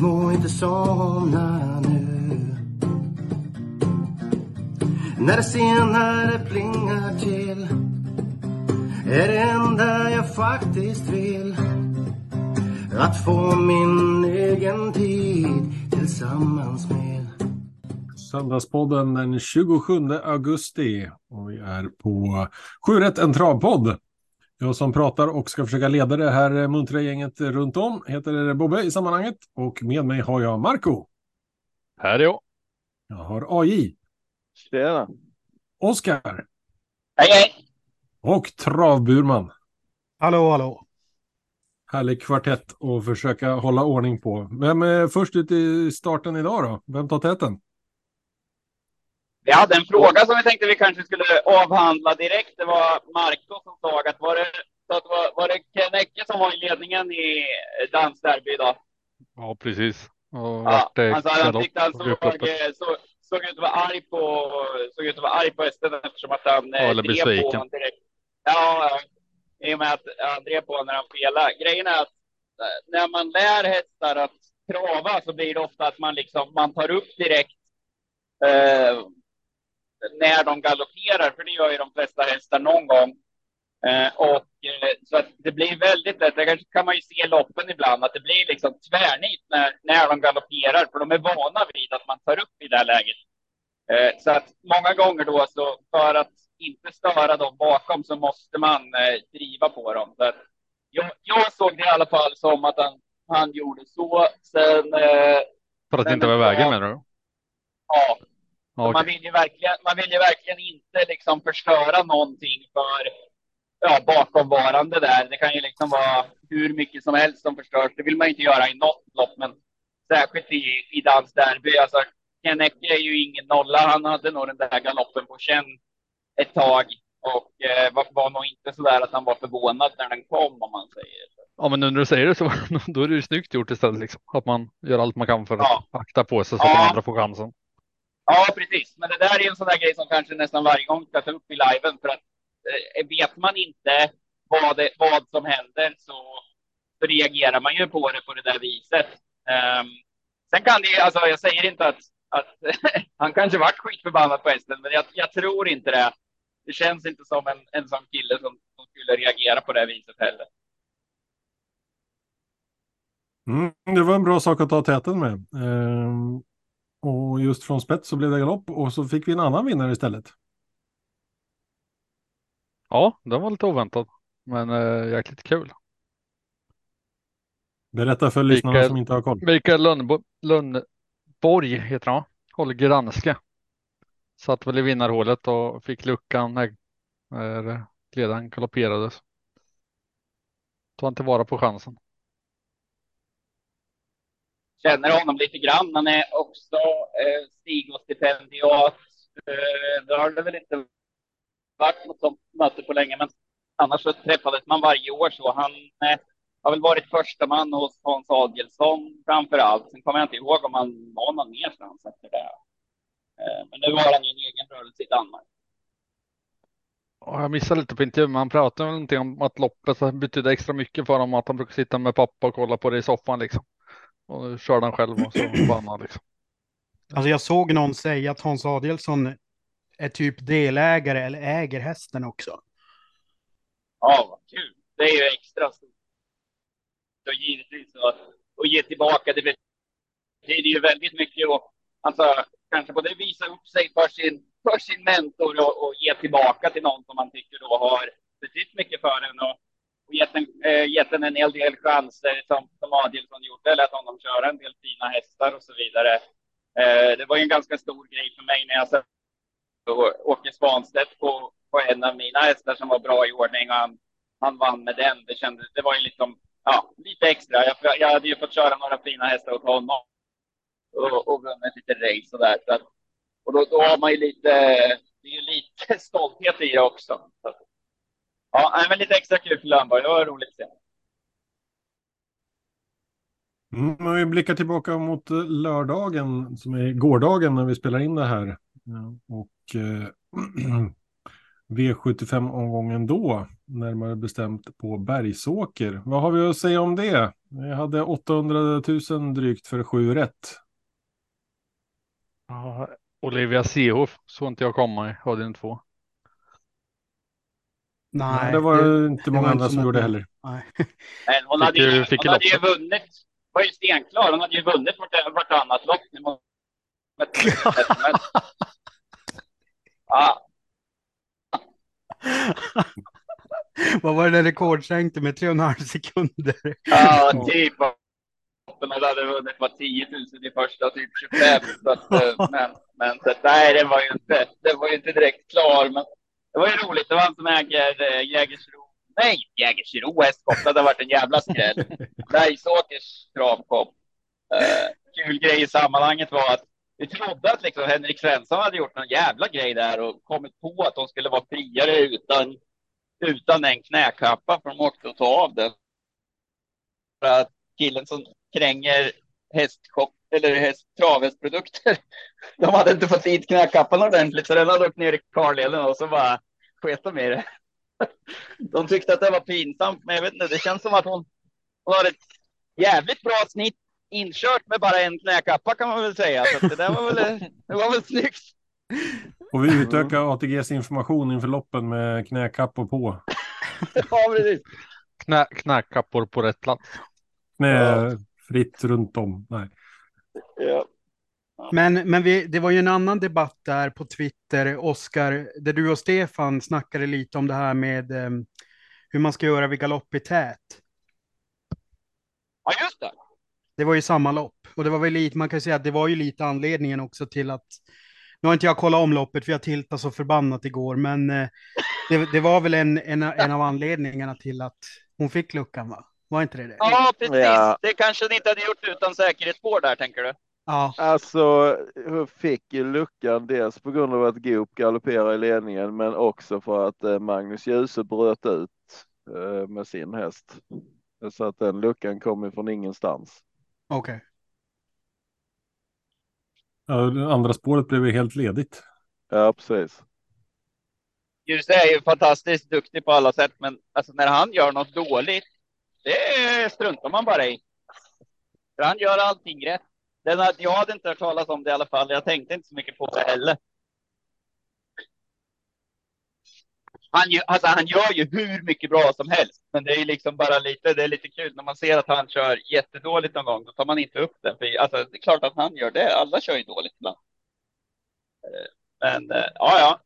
Små inte somna nu? När det senare plingar till är det enda jag faktiskt vill att få min egen tid tillsammans med Söndagspodden den 27 augusti och vi är på 7 en travpodd. Jag som pratar och ska försöka leda det här muntra gänget runt om heter Bobbe i sammanhanget och med mig har jag Marco. Här är jag. Jag har AJ. Tjena. Oskar. Hej, hej. Och Travburman. Hallå, hallå. Härlig kvartett att försöka hålla ordning på. Vem är först ut i starten idag då? Vem tar täten? Vi hade en fråga som vi tänkte vi kanske skulle avhandla direkt. Det var Marco som sa att var det, så att var, var det Ken som var i ledningen i dansderby idag? Ja, precis. Och Ja, han sa att han tyckte han såg, upploppet. så, såg ut att vara arg på, såg ut att vara arg på hästen eftersom att han eh, eller drev på honom direkt. Ja, ja, i och med att han drev på honom när han felade. Grejen är att eh, när man lär hästar att trava så blir det ofta att man liksom, man tar upp direkt eh, när de galopperar, för det gör ju de flesta hästar någon gång. Eh, och eh, så att det blir väldigt lätt, det kanske kan man ju se i loppen ibland, att det blir liksom tvärnit när, när de galopperar, för de är vana vid att man tar upp i det här läget. Eh, så att många gånger då så för att inte störa dem bakom så måste man eh, driva på dem. Så jag, jag såg det i alla fall som att han, han gjorde så. Sen, eh, För att Nej, inte men var i vägen menar du? ja, Ja, man, vill ju verkligen, man vill ju verkligen inte liksom förstöra någonting för ja, bakomvarande där. Det kan ju liksom vara hur mycket som helst som förstörs. Det vill man inte göra i något lopp, men särskilt i, i dansderby. Alltså, Ken Ecke är ju ingen nolla. Han hade nog den där galoppen på känn ett tag och eh, var, var nog inte så där att han var förvånad när den kom, om man säger. Ja, men nu när du säger det så då är det ju snyggt gjort istället. Liksom. Att man gör allt man kan för att Ja. akta på sig så att Ja. de andra får chansen. Ja, precis. Men det där är en sån där grej som kanske nästan varje gång ska ta upp i liven för att eh, vet man inte vad, det, vad som händer så, så reagerar man ju på det på det där viset. Um, sen kan det alltså jag säger inte att, att han kanske varit skitförbannad på hästen, men jag, jag tror inte det. Det känns inte som en, en sån kille som, som skulle reagera på det viset heller. Mm, det var en bra sak att ta täten med. Um och just från spets så blev det galopp och så fick vi en annan vinnare istället. Ja, den var lite oväntad. Men äh, jäkligt kul. Berätta för lyssnarna Mikael- som inte har koll. Mikael Lundbo- Lundborg heter han? Håller granske. Satt väl i vinnarhålet och fick luckan när, när ledaren galopperades. Tog han tillvara på chansen känner honom lite grann. Han är också eh, Stigo-stipendiat. Eh, det har det väl inte varit något sånt möte på länge, men annars så träffades man varje år så. Han eh, har väl varit första man hos Hans Adelsson framför allt. Sen kommer jag inte ihåg om han var någon merstans efter det. Eh, men nu har han ju en egen rörelse i Danmark. Jag missade lite på intervjun, men han pratade väl någonting om att loppet betydde extra mycket för honom. Att han brukar sitta med pappa och kolla på det i soffan liksom. Och körde han själv och så vann han liksom. Alltså jag såg någon säga att Hans Adielsson är typ delägare eller äger hästen också. Ja, vad kul. Det är ju extra stort. Och givetvis att och ge tillbaka. Det betyder ju väldigt mycket och alltså kanske både visa upp sig för sin, för sin mentor och, och ge tillbaka till någon som man tycker då har betytt mycket för en och, och gett, en, eh, gett en en hel del chanser som, som Adielsson gjorde, lät honom köra en del fina hästar och så vidare. Eh, det var ju en ganska stor grej för mig när jag såg Åke Svanstedt på, på en av mina hästar som var bra i ordning och han, han vann med den. Det, kändes, det var ju liksom, ja, lite extra. Jag, jag hade ju fått köra några fina hästar åt honom och, och vunnit lite race och där. Så att, och då, då har man ju lite, det är ju lite stolthet i det också. Ja, men lite extra kul för Lönnborg. Det var roligt att se. Mm, men vi blickar tillbaka mot eh, lördagen som är gårdagen när vi spelar in det här. Ja, Och eh, V75-omgången då, närmare bestämt på Bergsåker. Vad har vi att säga om det? Vi hade 800 000 drygt för sju rätt. Ja, Olivia Seehoff såg inte jag komma i avdelning två. Nej, det var det, inte det många var andra inte som gjorde många. heller. Nej. Men hon hade, ju, fick hon hade ju vunnit. Var ju stenklar. Hon hade ju vunnit vart, vartannat lopp. Ja, Vad var det den rekordsänkte med 3,5 sekunder? ja, typ. Hon hade vunnit var 10 000 i första, typ 25. Så att, eh, men, men så, att, nej, det var ju inte, det var ju inte direkt klar. Men det var ju roligt. Det var han som äger äh, Jägersro. Nej, Jägersro hästkopp. Det hade varit en jävla skräll. Bergsåkers travkopp. Eh, kul grej i sammanhanget var att vi trodde att liksom Henrik Svensson hade gjort någon jävla grej där och kommit på att de skulle vara friare utan, utan en knäkappa för de åkte och tog av den. För att killen som kränger hästkopp eller häst, travhästprodukter, de hade inte fått dit knäkappan ordentligt så den hade åkt ner i karleden och så bara sket de i det. De tyckte att det var pinsamt, men jag vet inte, det känns som att hon, hon har ett jävligt bra snitt inkört med bara en knäkappa kan man väl säga. Så det där var väl, det var väl snyggt. Och vi utökar ATGs information inför loppen med knäkappor på. Ja, precis. Knä, knäkappor på rätt plats. Knä fritt runt om. Nej. Ja. Men, men vi, det var ju en annan debatt där på Twitter, Oskar, där du och Stefan snackade lite om det här med eh, hur man ska göra vid galopp i tät. ja, just det. Det var ju samma lopp. Och det var väl lite, man kan säga att det var ju lite anledningen också till att, nu har inte jag kollat om loppet för jag tiltade så förbannat igår, men eh, det, det var väl en, en, en av anledningarna till att hon fick luckan va? Var inte det det? Ja, precis. Ja. Det kanske ni inte hade gjort utan säkerhetsspår där, tänker du? Ja, Alltså, hon fick ju luckan dels på grund av att Goop galopperar i ledningen, men också för att eh, Magnus Djuse bröt ut eh, med sin häst. Så att den luckan kom ju från ingenstans. okej. Ja, det andra spåret blev ju helt ledigt. Ja, precis. Djuse är ju fantastiskt duktig på alla sätt, men alltså när han gör något dåligt, det struntar man bara i. För han gör allting rätt. Den jag hade inte hört talas om det i alla fall. Jag tänkte inte så mycket på det heller. Han, gör- alltså han gör ju hur mycket bra som helst, men det är liksom bara lite, det är lite kul när man ser att han kör jättedåligt någon gång, då tar man inte upp det. För, alltså, det är klart att han gör det. Alla kör ju dåligt ibland. Eh, men eh, ja, ja,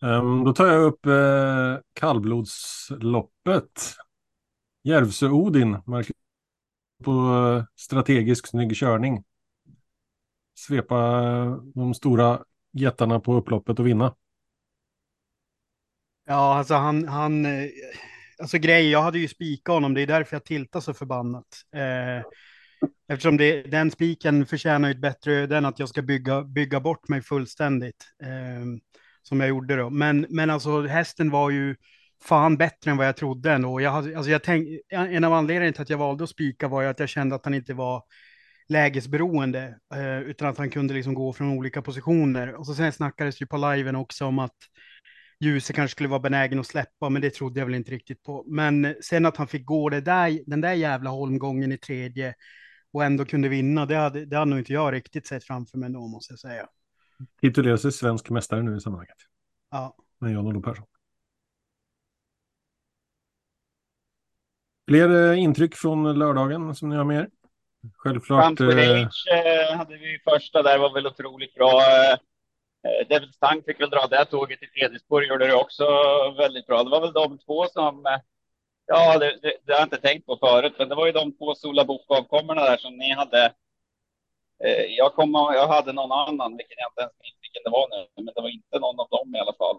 Um, då tar jag upp eh, kallblodsloppet. Järvsö-Odin. Marcus, På eh, strategisk snygg körning. Svepa eh, de stora jättarna på upploppet och vinna. Ja, alltså han, han, eh, alltså grej, jag hade ju spikat honom, det är därför jag tiltar så förbannat. Eh, eftersom det, den spiken förtjänar ju ett bättre öde än att jag ska bygga, bygga bort mig fullständigt. Eh, som jag gjorde då. Men, men alltså hästen var ju fan bättre än vad jag trodde ändå. Jag alltså jag tänk, en av anledningarna till att jag valde att spika var ju att jag kände att han inte var lägesberoende, eh, utan att han kunde liksom gå från olika positioner. Och så sen snackades ju på liven också om att Ljuse kanske skulle vara benägen att släppa, men det trodde jag väl inte riktigt på. Men sen att han fick gå det där, den där jävla holmgången i tredje och ändå kunde vinna, det hade, det hade nog inte jag riktigt sett framför mig ändå, måste jag säga. Titulerar sig svensk mästare nu i sammanhanget. Ja. Med Jan-Olof Persson. Fler eh, intryck från lördagen som ni har med er? Självklart. Country Eh, eh, hade vi första där, var väl otroligt bra. Eh, eh, Devil Stang fick väl dra det tåget i tredje spår, gjorde det också väldigt bra. Det var väl de två som, eh, ja, det, det, det har jag inte tänkt på förut, men det var ju de två Sola avkommorna där som ni hade. Eh, jag, kom, jag hade någon annan, vilken jag inte ens minns vilken det var nu, men det var inte någon av dem i alla fall.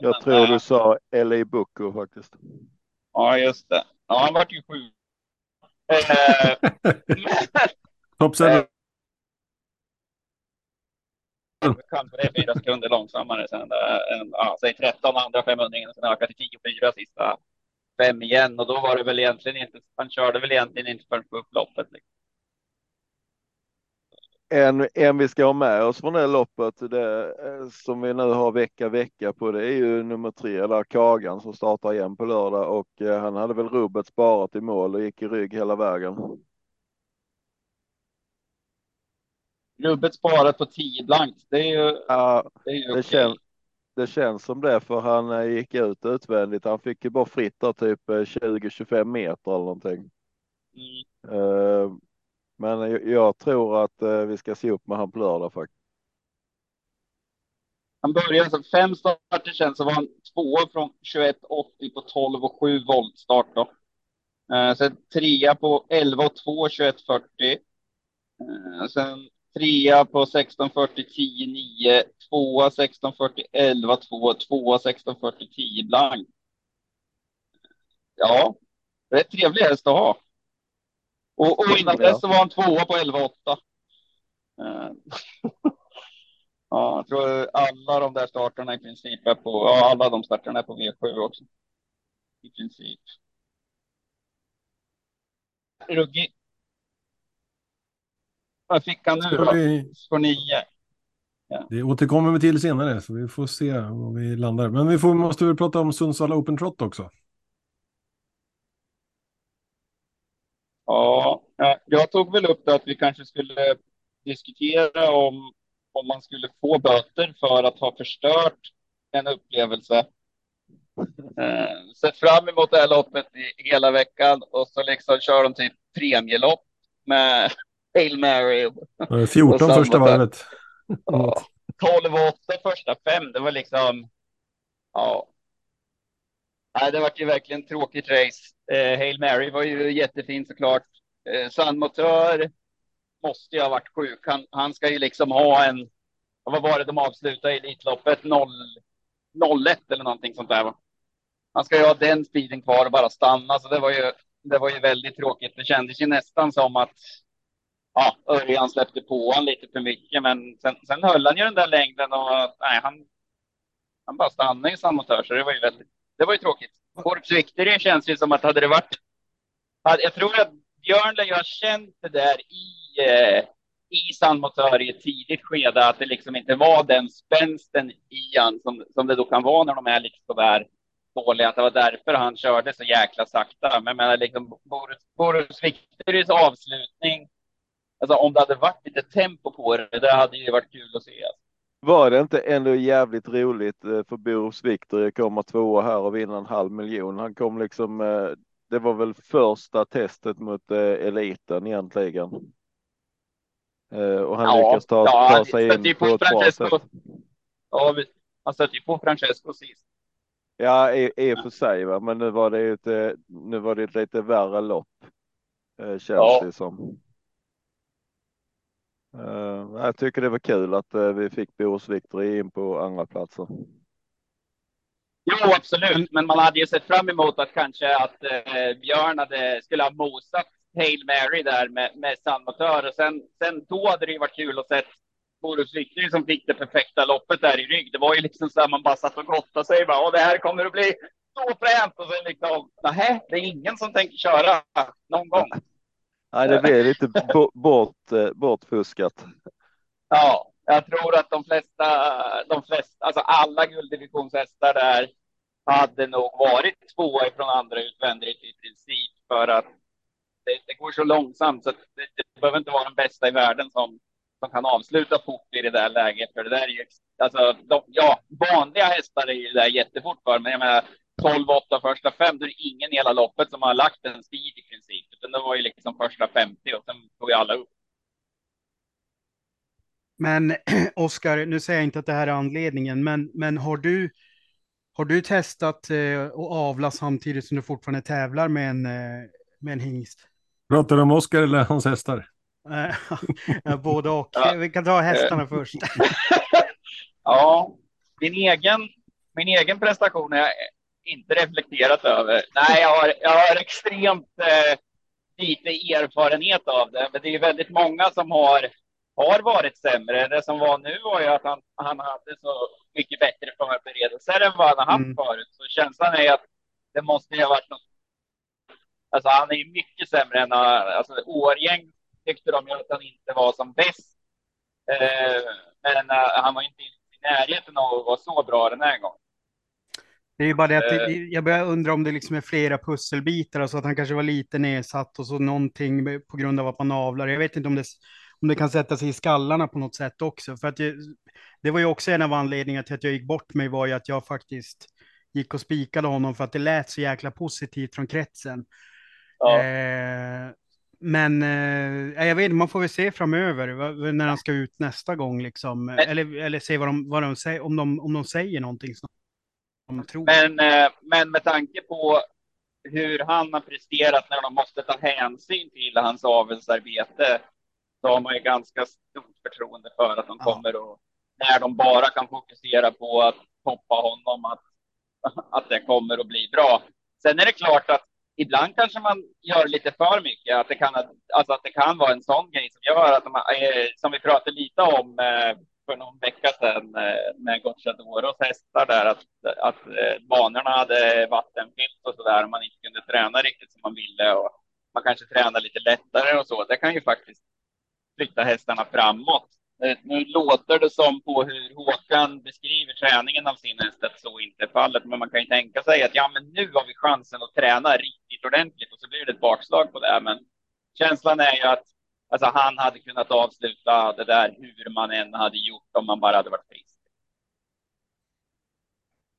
jag tror du sa LA Booker faktiskt. Ja, just det. Ja, han vart ju sju. Eh, Top seven. Kanske det är fyra sekunder långsammare sen. äh, än, Ja, säg 13 andra 500 sen ökade till 10 4 sista fem igen och då var det väl egentligen inte. Han körde väl egentligen inte förrän på upploppet. Liksom. En, en vi ska ha med oss från det loppet, det, eh, som vi nu har vecka vecka på, det är ju nummer tre, där Kagan som startar igen på lördag och eh, han hade väl rubbet sparat i mål och gick i rygg hela vägen. Rubbet sparat på 10 blankt. Det är ju, Ja, det är det, kän, det känns som det för han eh, gick ut utvändigt. Han fick ju bara fritt där typ eh, 20-25 meter eller någonting. Mm. Eh, men jag, tror att eh, vi ska se upp med han på lördag faktiskt. Han började alltså fem starter sen så var han tvåa från 21.80 på 12 och 7 voltstart då. Eh, sen trea på 11 och 2 21.40. Eh, sen trea på 16.40 10 9. Tvåa 16.40 11 2. Tvåa 16.40 10 blank. Ja, rätt trevlig häst att ha. Och, och innan Ja. dess så var han tvåa på 11 8. Eh, Ja, jag tror alla de där starterna i princip är på, ja alla de starterna är på V7 också. I princip. Ruggig. Vad fick han nu då? vi, För nio. det återkommer vi till senare, så vi får se var vi landar. Men vi får, måste väl prata om Sundsvall Open Trot också. Ja, ja, jag tog väl upp det att vi kanske skulle diskutera om, om man skulle få böter för att ha förstört en upplevelse. Eh, sett fram emot det här loppet i hela veckan och så liksom kör de typ premielopp med Hail Mary. Eh, 14 Och samma första varvet. Ja, 12 och 8 första fem, det var liksom, ja. Nej, det var ju verkligen tråkigt race. Eh, Hail Mary var ju jättefin såklart. Eh, Sandmotör måste ju ha varit sjuk. Han, han ska ju liksom ha en, vad var det de avslutade i Elitloppet? 0, 01 eller någonting sånt där va? Han ska ju ha den speeden kvar och bara stanna, så det var ju, det var ju väldigt tråkigt. Det kändes ju nästan som att ja, Örjan släppte på han lite för mycket, men sen, sen höll han ju den där längden och nej, han, han bara stannade i Sandmotör, så det var ju väldigt, det var ju tråkigt. Korps Victory känns ju som att hade det varit, hade- jag tror att Björn lär ju ha känt det där i, eh, i Sandmotör i ett tidigt skede, att det liksom inte var den spänsten i han som, som det då kan vara när de är liksom lite sådär dåliga, att det var därför han körde så jäkla sakta. Men jag menar liksom Boris, Boris Victorys avslutning, Alltså om det hade varit lite tempo på det, det hade ju varit kul att se. Var det inte ändå jävligt roligt eh, för Boris Viktor att komma tvåa här och vinna en halv miljon? Han kom liksom, eh, det var väl första testet mot eh, eliten egentligen. Och han Ja, lyckas ta, ja, ta sig in på ett bra sätt. Ja, vi- han stötte ju på Francesco sist. Ja, i, i och för sig, va? men nu var det ju ett, nu var det ett lite värre lopp. Känns Ja. det som. Eh, jag tycker det var kul att eh, vi fick Boris Viktor in på andra platser. Jo, absolut, men man hade ju sett fram emot att kanske att eh, Björn hade, skulle ha mosat Hail Mary där med, med sandmotör och sen, sen då hade det ju varit kul att se Boris Victory som fick det perfekta loppet där i rygg. Det var ju liksom så här man bara satt och gottade sig. Bara, Åh, det här kommer att bli så fränt och sen liksom, nej, det är ingen som tänker köra någon gång. Nej, det blev lite bo- bort, eh, bortfuskat. Ja, jag tror att de flesta, de flesta, alltså alla gulddivisionshästar där hade nog varit tvåa ifrån andra utvändigt i princip för att det, det går så långsamt så det, det behöver inte vara den bästa i världen som, som kan avsluta fort i det där läget. För det där är ju, alltså, de, ja, vanliga hästar är ju det där jättefort för, men jag menar 12-8 första fem, då är det ingen i hela loppet som har lagt en speed i princip, utan det var ju liksom första 50 och sen tog ju alla upp. Men Oskar, nu säger jag inte att det här är anledningen, men, men har du, har du testat eh, att avla samtidigt som du fortfarande tävlar med en, eh, med en hingst? Pratar du om Oskar eller hans hästar? Eh, Både och. Ja. Vi kan ta hästarna först. Ja, min egen, min egen prestation jag inte reflekterat över. Nej, jag har, jag har extremt eh, lite erfarenhet av det, men det är väldigt många som har, har varit sämre. Det som var nu var ju att han, han hade så mycket bättre förberedelser än vad han har haft Mm. förut. Så känslan är att det måste ju ha varit något. Alltså han är ju mycket sämre än, alltså Årgäng tyckte de ju att han inte var som bäst Eh, men uh, han var inte i närheten av att vara så bra den här gången. Det är ju bara det att Eh. jag börjar undra om det liksom är flera pusselbitar, alltså att han kanske var lite nedsatt och så någonting på grund av att man avlar. Jag vet inte om det, om det kan sätta sig i skallarna på något sätt också. För att det, det var ju också en av anledningarna till att jag gick bort mig var ju att jag faktiskt gick och spikade honom för att det lät så jäkla positivt från kretsen. Ja. Eh, men eh, jag vet man får väl se framöver när han ska ut nästa gång liksom. Eller, eller se vad de, vad de säger, om de, om de säger någonting de tror. Men, eh, men med tanke på hur han har presterat när de måste ta hänsyn till hans avelsarbete så har man ju ganska stort förtroende för att de Ja. kommer och när de bara kan fokusera på att toppa honom, att, att det kommer att bli bra. Sen är det klart att ibland kanske man gör lite för mycket, att det kan, alltså att det kan vara en sån grej som gör att de, eh, som vi pratade lite om eh, för någon vecka sedan med Gocciadoros hästar där, att, att eh, banorna hade vattenfyllt och så där och man inte kunde träna riktigt som man ville och man kanske tränar lite lättare och så. Det kan ju faktiskt flytta hästarna framåt. Eh, nu låter det som på hur Håkan beskriver träningen av sin häst att så inte är fallet, men man kan ju tänka sig att ja, men nu har vi chansen att träna riktigt ordentligt och så blir det ett bakslag på det. Men känslan är ju att alltså, han hade kunnat avsluta det där hur man än hade gjort om man bara hade varit frisk.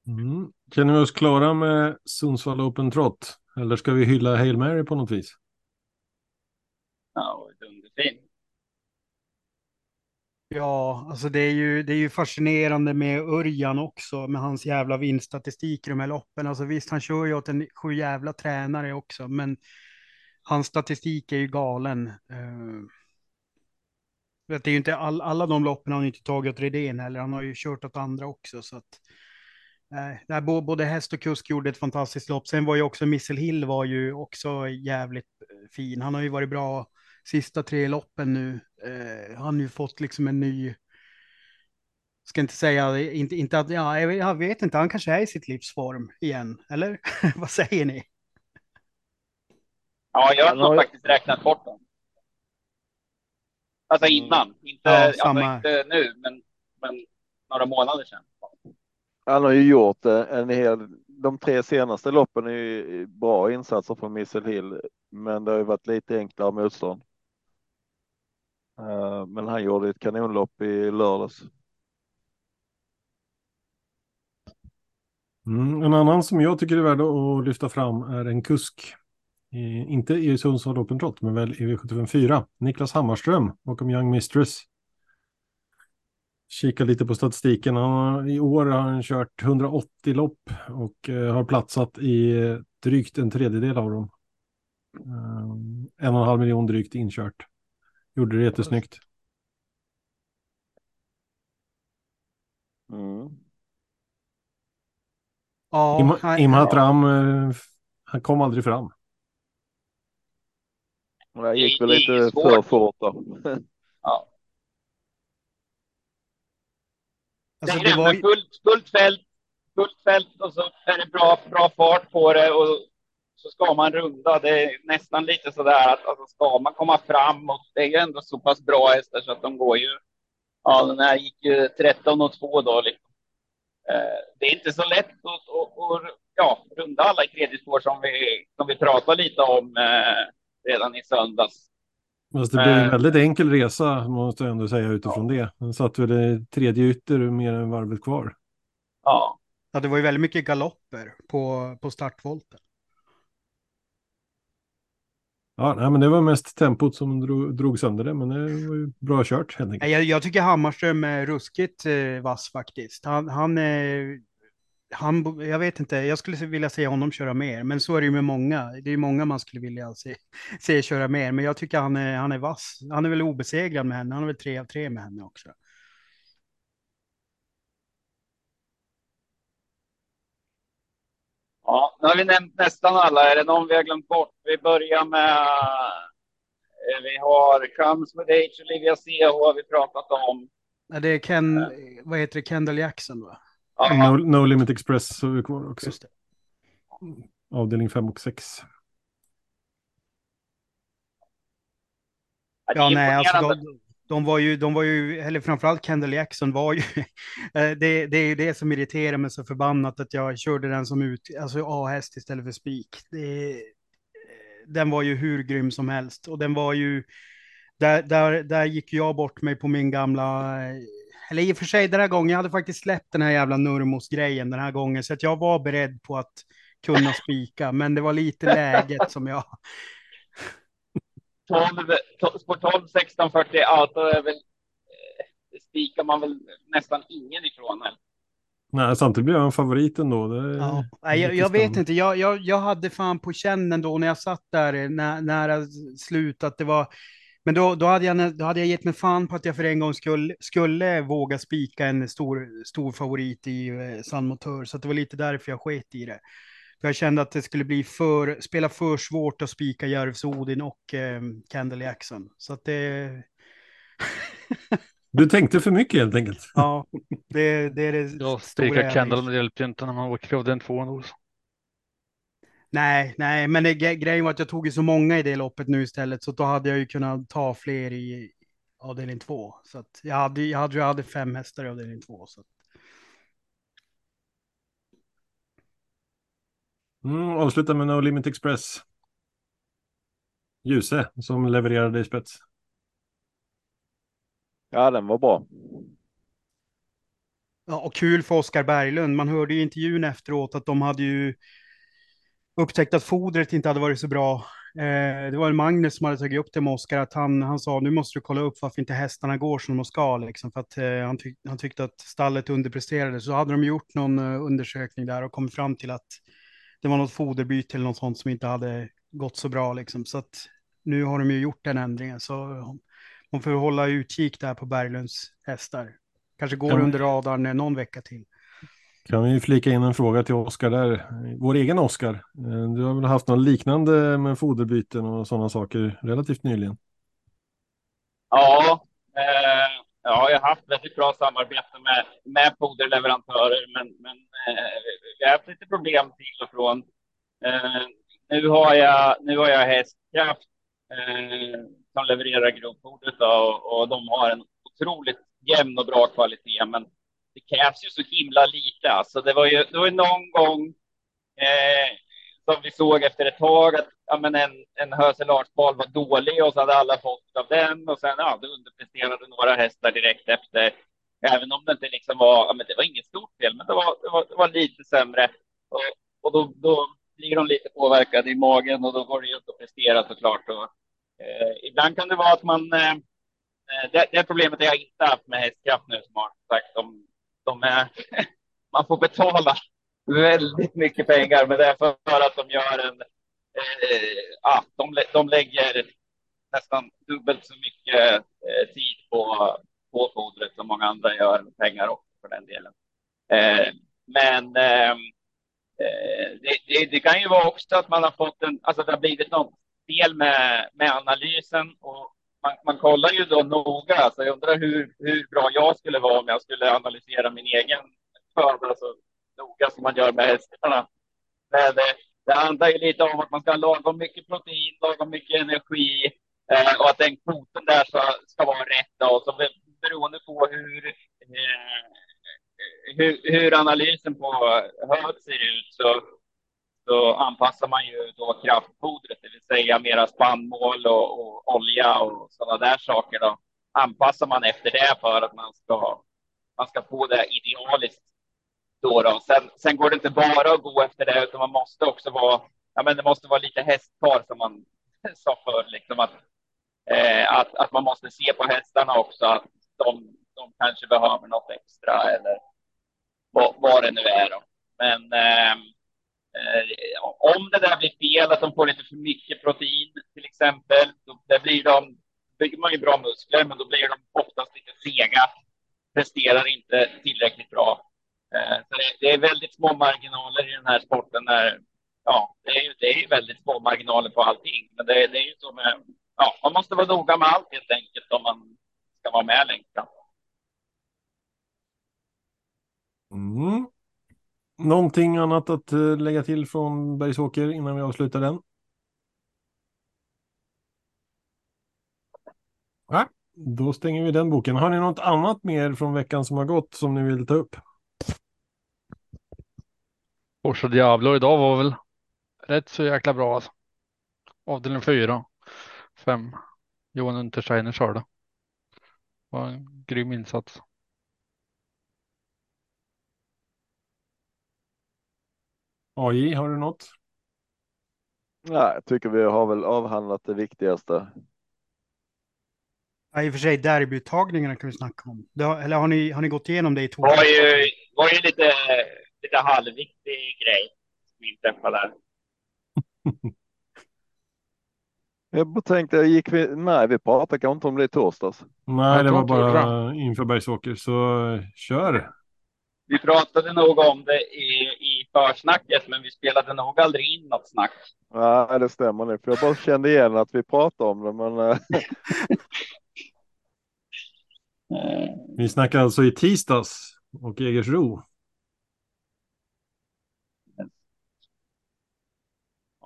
Mm. Känner vi oss klara med Sundsvall Open Trot? Eller ska vi hylla Hail Mary på något vis? Ja, och dunderfin. Ja, alltså det är ju, det är ju fascinerande med Örjan också, med hans jävla vinststatistik i de här loppen. Alltså visst, han kör ju åt en sju jävla tränare också, men hans statistik är ju galen. Eh, det är ju inte all, alla de loppen har han inte tagit åt Redén heller, han har ju kört åt andra också. Så att, eh, nej, både häst och kusk gjorde ett fantastiskt lopp. Sen var ju också Missel Hill var ju också jävligt eh, fin. Han har ju varit bra sista tre loppen nu. Eh, han har ju fått liksom en ny, ska inte säga, inte, inte att, ja, jag vet, jag vet inte, han kanske är i sitt livsform igen, eller? Vad säger ni? Ja, jag har faktiskt räknat bort dem. Alltså innan, inte, Ja, alltså inte nu, men, men några månader sedan. Han har ju gjort eh, en hel, de tre senaste loppen är ju bra insatser från Missel Hill, men det har ju varit lite enklare motstånd. Eh, Men han gjorde ett kanonlopp i lördags. Mm. En annan som jag tycker är värd att lyfta fram är en kusk. I, inte i Sundsvall Open Trot, men väl i V754. Niklas Hammarström bakom Young Mistress. Kika lite på statistiken. Han har, I år har han kört 180 lopp och eh, har platsat i eh, drygt en tredjedel av dem. Eh, en och en halv miljon drygt inkört. Gjorde det jättesnyggt. Mm. Ja, Im, han- Imhat Ram, eh, han kom aldrig fram. Och Det gick väl lite svårt. för fort då. Ja. alltså, det det var fullt, fullt fält, fullt fält och så är det bra, bra fart på det och så ska man runda. Det är nästan lite sådär att alltså, ska man komma fram och det är ju ändå så pass bra hästar så att de går ju. Ja, den här gick ju 13 och 2 då. Liksom. Eh, det är inte så lätt att, att, att ja, runda alla i tredje spår som vi, som vi pratade lite om eh, redan i söndags. Fast det blev en Eh. väldigt enkel resa, måste jag ändå säga utifrån det. Han satt väl i tredje ytter mer än varvet kvar. Ja, ja, det var ju väldigt mycket galopper på, på startvolten. Ja, nej, men det var mest tempot som drog, drog sönder det, men det var ju bra kört helt enkelt. Nej, Jag, jag tycker Hammarström är ruskigt eh, vass faktiskt. Han, han, eh, han, jag vet inte, jag skulle vilja se honom köra mer, men så är det ju med många. Det är många man skulle vilja se, se köra mer, men jag tycker han är, han är vass. Han är väl obesegrad med henne, han är väl tre av tre med henne också. Ja, nu har vi nämnt nästan alla. Är det någon vi har glömt bort? Vi börjar med... eh, Vi har Comes with Age, Olivia CH har vi pratat om. Det är Ken, vad heter det, Kendall Jackson va? No, no Limit Express så är vi kvar också. Just det. Avdelning 5 och 6. Ja, nej, alltså de, de var ju, de var ju, eller framförallt Kendall Jackson var ju, eh, det, det är ju det som irriterar mig så förbannat att jag körde den som ut, alltså A-häst istället för spik. Det, den var ju hur grym som helst och den var ju, där, där, där gick jag bort mig på min gamla, eller i och för sig den här gången, jag hade faktiskt släppt den här jävla Nurmos-grejen den här gången, så att jag var beredd på att kunna spika, men det var lite läget som jag 12, på 12, 16, 40, ja, då är väl, eh, spikar man väl nästan ingen ifrån. Eller? Nej, samtidigt blir han favorit ändå. Det ja. Nej, jag, jag vet inte, jag, jag, jag hade fan på känn då när jag satt där när, nära slut att det var men då, då, hade jag, då hade jag gett mig fan på att jag för en gång skulle, skulle våga spika en stor, stor favorit i eh, San Motör, så det var lite därför jag sket i det. För jag kände att det skulle bli för, spela för svårt att spika Järvs Odin och eh, Candle Jackson. Så att det... du tänkte för mycket helt enkelt. Ja, det, det är det Ja, spika Candle med hjälper inte när man åker av den tvåan. Nej, nej, men det, grejen var att jag tog ju så många i det loppet nu istället, så då hade jag ju kunnat ta fler i avdelning två. Så att jag hade, jag hade, jag hade fem hästar i avdelning två. Så att... Mm, avsluta med No Limit Express. Ljuse som levererade i spets. Ja, den var bra. Ja, och kul för Oskar Berglund. Man hörde i intervjun efteråt att de hade ju upptäckt att fodret inte hade varit så bra. Eh, det var en Magnus som hade tagit upp det med Oskar, att han, han sa nu måste du kolla upp varför inte hästarna går som de ska, liksom, för att eh, han, tyck, han tyckte att stallet underpresterade. Så hade de gjort någon uh, undersökning där och kommit fram till att det var något foderbyte eller något sånt som inte hade gått så bra. Liksom. Så att nu har de ju gjort den ändringen. Så man får hålla utkik där på Berglunds hästar. Kanske går ja. under radarn någon vecka till. Kan vi flika in en fråga till Oskar där. Vår egen Oskar. Eh, du har väl haft något liknande med foderbyten och sådana saker relativt nyligen? Ja, eh, ja jag har haft väldigt bra samarbete med, med foderleverantörer, men, men eh, vi har haft lite problem till och från. Eh, nu, har jag, nu har jag hästkraft eh, som levererar grovfodret och, och de har en otroligt jämn och bra kvalitet, men det krävs ju så himla lite. Alltså det var ju det var någon gång eh, som vi såg efter ett tag att ja, men en, en Höselarsbal var dålig och så hade alla fått av den och sen ja, det underpresterade några hästar direkt efter. Även om det inte liksom var, ja, men det var inget stort fel, men det var, det var, det var lite sämre. Och, och då, då blir de lite påverkade i magen och då går det ju inte att prestera såklart. Och, eh, ibland kan det vara att man eh, eh det, det problemet har jag inte haft med hästkraft nu som har sagt. De, de är, man får betala väldigt mycket pengar, men det är för att de gör en, eh, de, de lägger nästan dubbelt så mycket eh, tid på, på fodret som många andra gör, pengar också för den delen. Eh, men ehm, eh, det, det, det, kan ju vara också att man har fått en, alltså det har blivit något fel med, med analysen och man, man kollar ju då noga, alltså jag undrar hur, hur bra jag skulle vara om jag skulle analysera min egen skörd så noga som man gör med hästarna. Men det, det handlar ju lite om att man ska ha lagom mycket protein, lagom mycket energi eh, och att den kvoten där ska, ska vara rätt. Då. Och så beroende på hur, eh, hur, hur analysen på hög ser ut så så anpassar man ju då kraftfodret, det vill säga mera spannmål och, och olja och sådana där saker. Då. Anpassar man efter det för att man ska, man ska få det idealiskt. Då då. Sen, sen går det inte bara att gå efter det, utan man måste också vara, ja men det måste vara lite hästpar, som man sa förr, liksom att, eh, att, att man måste se på hästarna också, att de, de kanske behöver något extra eller vad, vad det nu är. Då. Men Eh, Eh, om det där blir fel, att de får lite för mycket protein till exempel, då det blir de, bygger man ju bra muskler, men då blir de oftast lite sega, presterar inte tillräckligt bra. Eh, så det, det, är väldigt små marginaler i den här sporten. Där, ja, det är ju det är väldigt små marginaler på allting, men det, det är ju så med, ja, man måste vara noga med allt helt enkelt om man ska vara med längst fram. Mm. Någonting annat att eh, lägga till från Bergsåker innan vi avslutar den? Ja, Då stänger vi den boken. Har ni något annat mer från veckan som har gått som ni vill ta upp? Orsa Diablo idag var väl rätt så jäkla bra alltså. Avdelning fyra. Fem. Johan Untersteiner körde. Var en grym insats. AJ, har du något? Nej, jag tycker vi har väl avhandlat det viktigaste. Ja, I och för sig derbyuttagningarna kan vi snacka om. Det har, eller har ni, har ni gått igenom det i två? Det var ju, var ju lite, lite halvviktig grej som inträffade. Jag tänkte, gick vi, nej vi pratade kanske inte om det i torsdags. Nej, det var bara inför Bergsåker, så kör. Vi pratade nog om det i försnacket, men vi spelade nog aldrig in något snack. Nej, det stämmer nu, för jag bara kände igen att vi pratade om det, men eh, Vi snackar alltså i tisdags och Jägersro.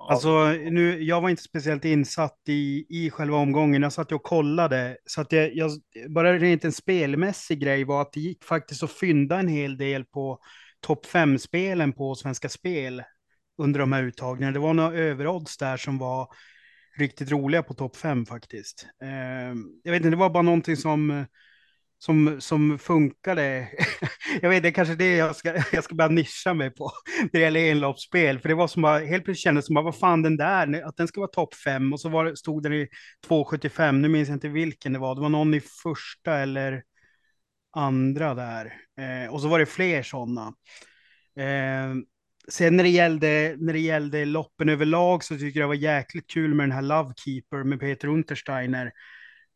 Alltså, nu, jag var inte speciellt insatt i, i själva omgången. Jag satt och kollade. Så att jag, jag, bara rent en spelmässig grej var att det gick faktiskt att fynda en hel del på topp fem-spelen på Svenska Spel under de här uttagningarna. Det var några överodds där som var riktigt roliga på topp fem faktiskt. Ehm, jag vet inte, det var bara någonting som, som, som funkade. jag vet, det är kanske det jag ska, jag ska börja nischa mig på när det gäller enloppsspel. För det var som bara, helt plötsligt kändes som bara, vad fan den där, att den ska vara topp fem. och så var, stod den i 2,75. Nu minns jag inte vilken det var. Det var någon i första eller andra där. Eh, och så var det fler sådana. Eh, sen när det, gällde, när det gällde loppen överlag så tycker jag det var jäkligt kul med den här Lovekeeper med Peter Untersteiner.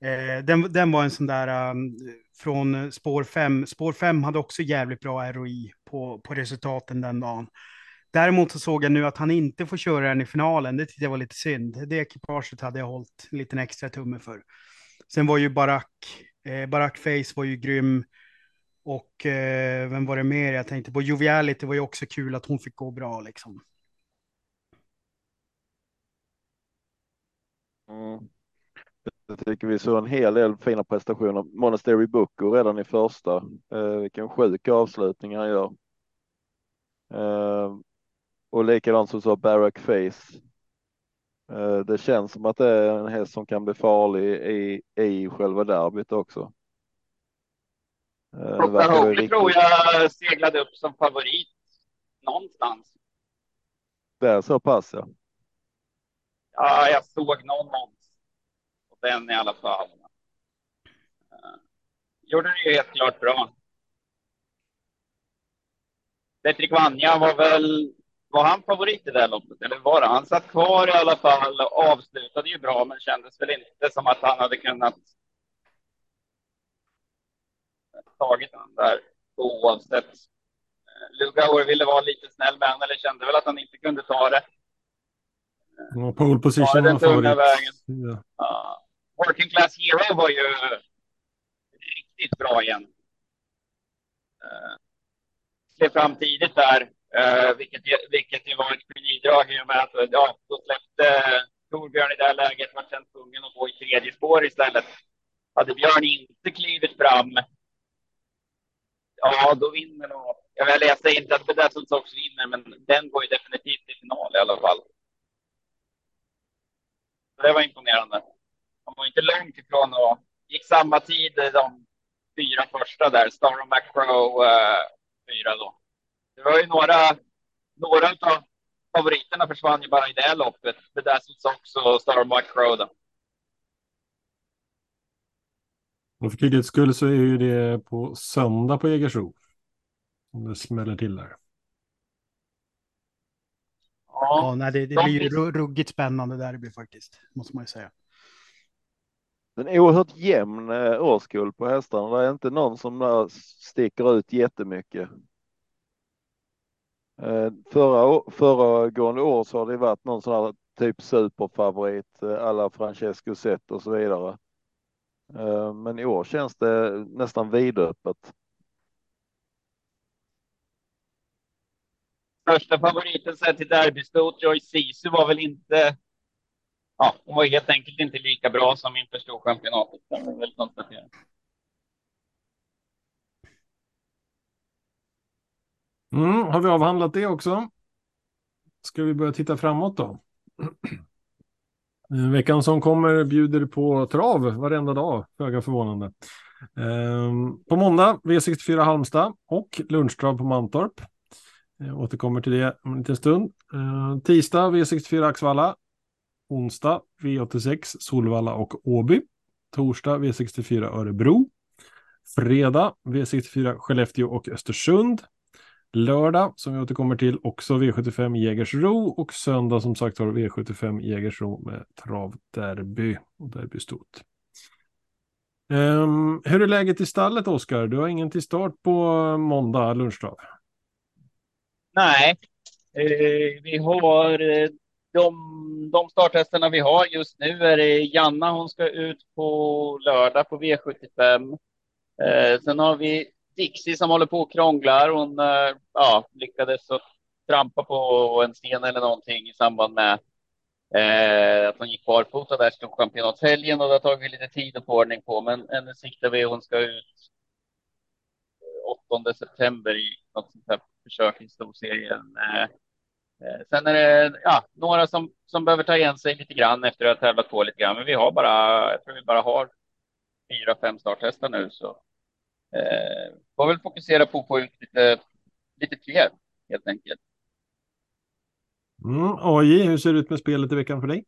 Eh, den, den var en sån där um, från spår 5. Spår 5 hade också jävligt bra ROI på, på resultaten den dagen. Däremot så såg jag nu att han inte får köra den i finalen. Det tyckte jag var lite synd. Det ekipaget hade jag hållit en liten extra tumme för. Sen var ju Barack, eh, Barack Face var ju grym. Och eh, vem var det mer jag tänkte på? Joviality var ju också kul att hon fick gå bra liksom. mm. jag tycker vi såg en hel del fina prestationer. Monastery Boko redan i första. Eh, vilken sjuk avslutning han gör. Eh, och likadant så sa Barack Face. Eh, det känns som att det är en häst som kan bli farlig i, i själva derbyt också. Eh, ju Oklahoma riktigt- tror jag seglade upp som favorit någonstans. Det är så pass ja. Ja, jag såg någon odds på den i alla fall. Eh, Gjorde det ju helt klart bra. Petrik Vanja var väl, var han favorit i det här loppet? Eller var det? Han satt kvar i alla fall och avslutade ju bra, men kändes väl inte som att han hade kunnat tagit den där oavsett. Eh, Lugauer ville vara lite snäll med honom, eller kände väl att han inte kunde ta det. Och pole position Ja, var favorit. vägen. Ja. Ja. Working Class Hero var ju riktigt bra igen. Uh, klev fram tidigt där, uh, vilket, ju- vilket ju var ett genidrag i och med att ja, då släppte Torbjörn i det här läget, var sen tvungen att gå i tredje spår istället. Hade Björn inte klivit fram, ja då vinner nog, jag, läste inte att som sades vinner, men den går ju definitivt i final i alla fall. Det var imponerande. De var inte långt ifrån och gick samma tid de fyra första där. Star och Macro uh, eh, fyra då. Det var ju några, några av favoriterna försvann ju bara i det här loppet. Bedazzled Sox och Star och Macro då. Och för tydlighets skull så är ju det på söndag på Jägersro. Om det smäller till där. Ja, Ja, nej, det, det de blir ju ruggigt spännande derby faktiskt, måste man ju säga. En oerhört jämn eh, årskull på hästarna. Det är inte någon som där sticker ut jättemycket. Eh, förra, föregående år så har det varit någon sån här typ superfavorit eh, alla Francesco Zet och så vidare. Eh, men i år känns det nästan vidöppet. Första favoriten sett till derbystot, Joy Sisu, var väl inte ja, hon var helt enkelt inte lika bra som inför storchampionatet. Kan man väl konstatera. Mm, har vi avhandlat det också? Ska vi börja titta framåt då? Eh, veckan som kommer bjuder på trav varenda dag, föga förvånande. Ehm, på måndag V64 Halmstad och lunchtrav på Mantorp. Jag återkommer till det om en liten stund. Ehm, tisdag V64 Axvalla. Onsdag V86 Solvalla och Åby. Torsdag V64 Örebro. Fredag V64 Skellefteå och Östersund. Lördag, som vi återkommer till, också V75 Jägersro och söndag som sagt har V75 Jägersro med travderby och derbystot. Um, ehm, hur är läget i stallet, Oskar? Du har ingen till start på måndag lunchdag? Nej, eh, vi har eh, de, de starthästarna vi har just nu är det Janna, hon ska ut på lördag på V75. Eh, sen har vi Dixie som håller på och krånglar. Hon eh, ja, lyckades att trampa på en sten eller någonting i samband med eh, att hon gick barfota där stod championatshelgen och det har tagit lite tid att få ordning på. Men ännu siktar vi. Hon ska ut eh, 8 september i något sånt här försök i storserien. Eh, eh, sen är det ja, några som, som behöver ta igen sig lite grann efter att ha tävlat på lite grann. Men vi har bara, jag tror vi bara har fyra, fem starthästar nu. Så eh, får väl fokusera på att få ut lite, lite fler helt enkelt. Mm, AJ, hur ser det ut med spelet i veckan för dig?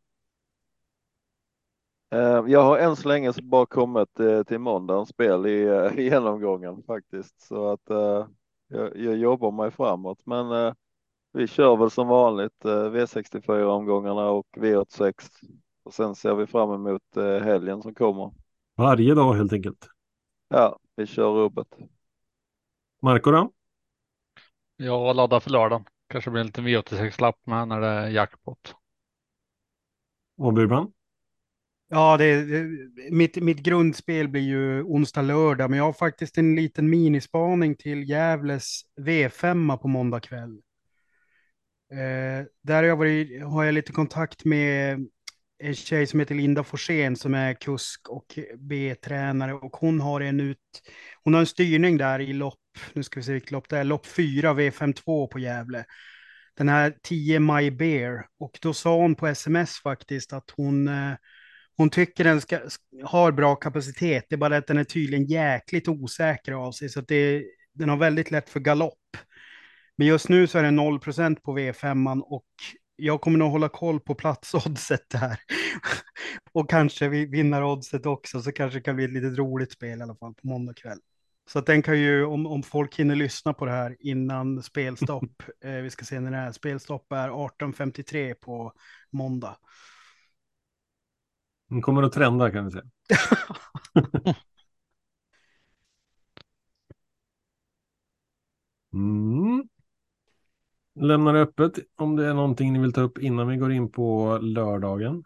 Eh, Jag har än så länge bara kommit eh, till måndagens spel i, eh, i genomgången faktiskt, så att eh, jag, jag jobbar mig framåt. Men eh, vi kör väl som vanligt eh, V64 omgångarna och V86 och sen ser vi fram emot eh, helgen som kommer. Varje dag helt enkelt. Ja, vi kör rubbet. Marco då? Jag laddar för lördagen. Kanske blir en liten V86-lapp med när det är jackpot. Och Burman? Ja, det, det, mitt, mitt grundspel blir ju onsdag, lördag, men jag har faktiskt en liten minispaning till Gävles V5 på måndag kväll. Eh, där har jag, varit, har jag lite kontakt med en tjej som heter Linda Forsén som är kusk och B-tränare och hon har en ut, hon har en styrning där i lopp, nu ska vi se vilket lopp det är, lopp 4 V52 på Gävle. Den här 10 My Bear och då sa hon på sms faktiskt att hon eh, hon tycker den ska, har bra kapacitet, det är bara att den är tydligen jäkligt osäker av sig, så att det, den har väldigt lätt för galopp. Men just nu så är det 0% på V5 och jag kommer nog hålla koll på platsoddset där. och kanske vi vinner oddset också, så kanske det kan bli ett litet roligt spel i alla fall på måndag kväll. Så att den kan ju, om, om folk hinner lyssna på det här innan spelstopp, eh, vi ska se när det är, spelstopp är 18.53 på måndag. Den kommer att trenda kan vi säga. Mm. Lämnar det öppet om det är någonting ni vill ta upp innan vi går in på lördagen.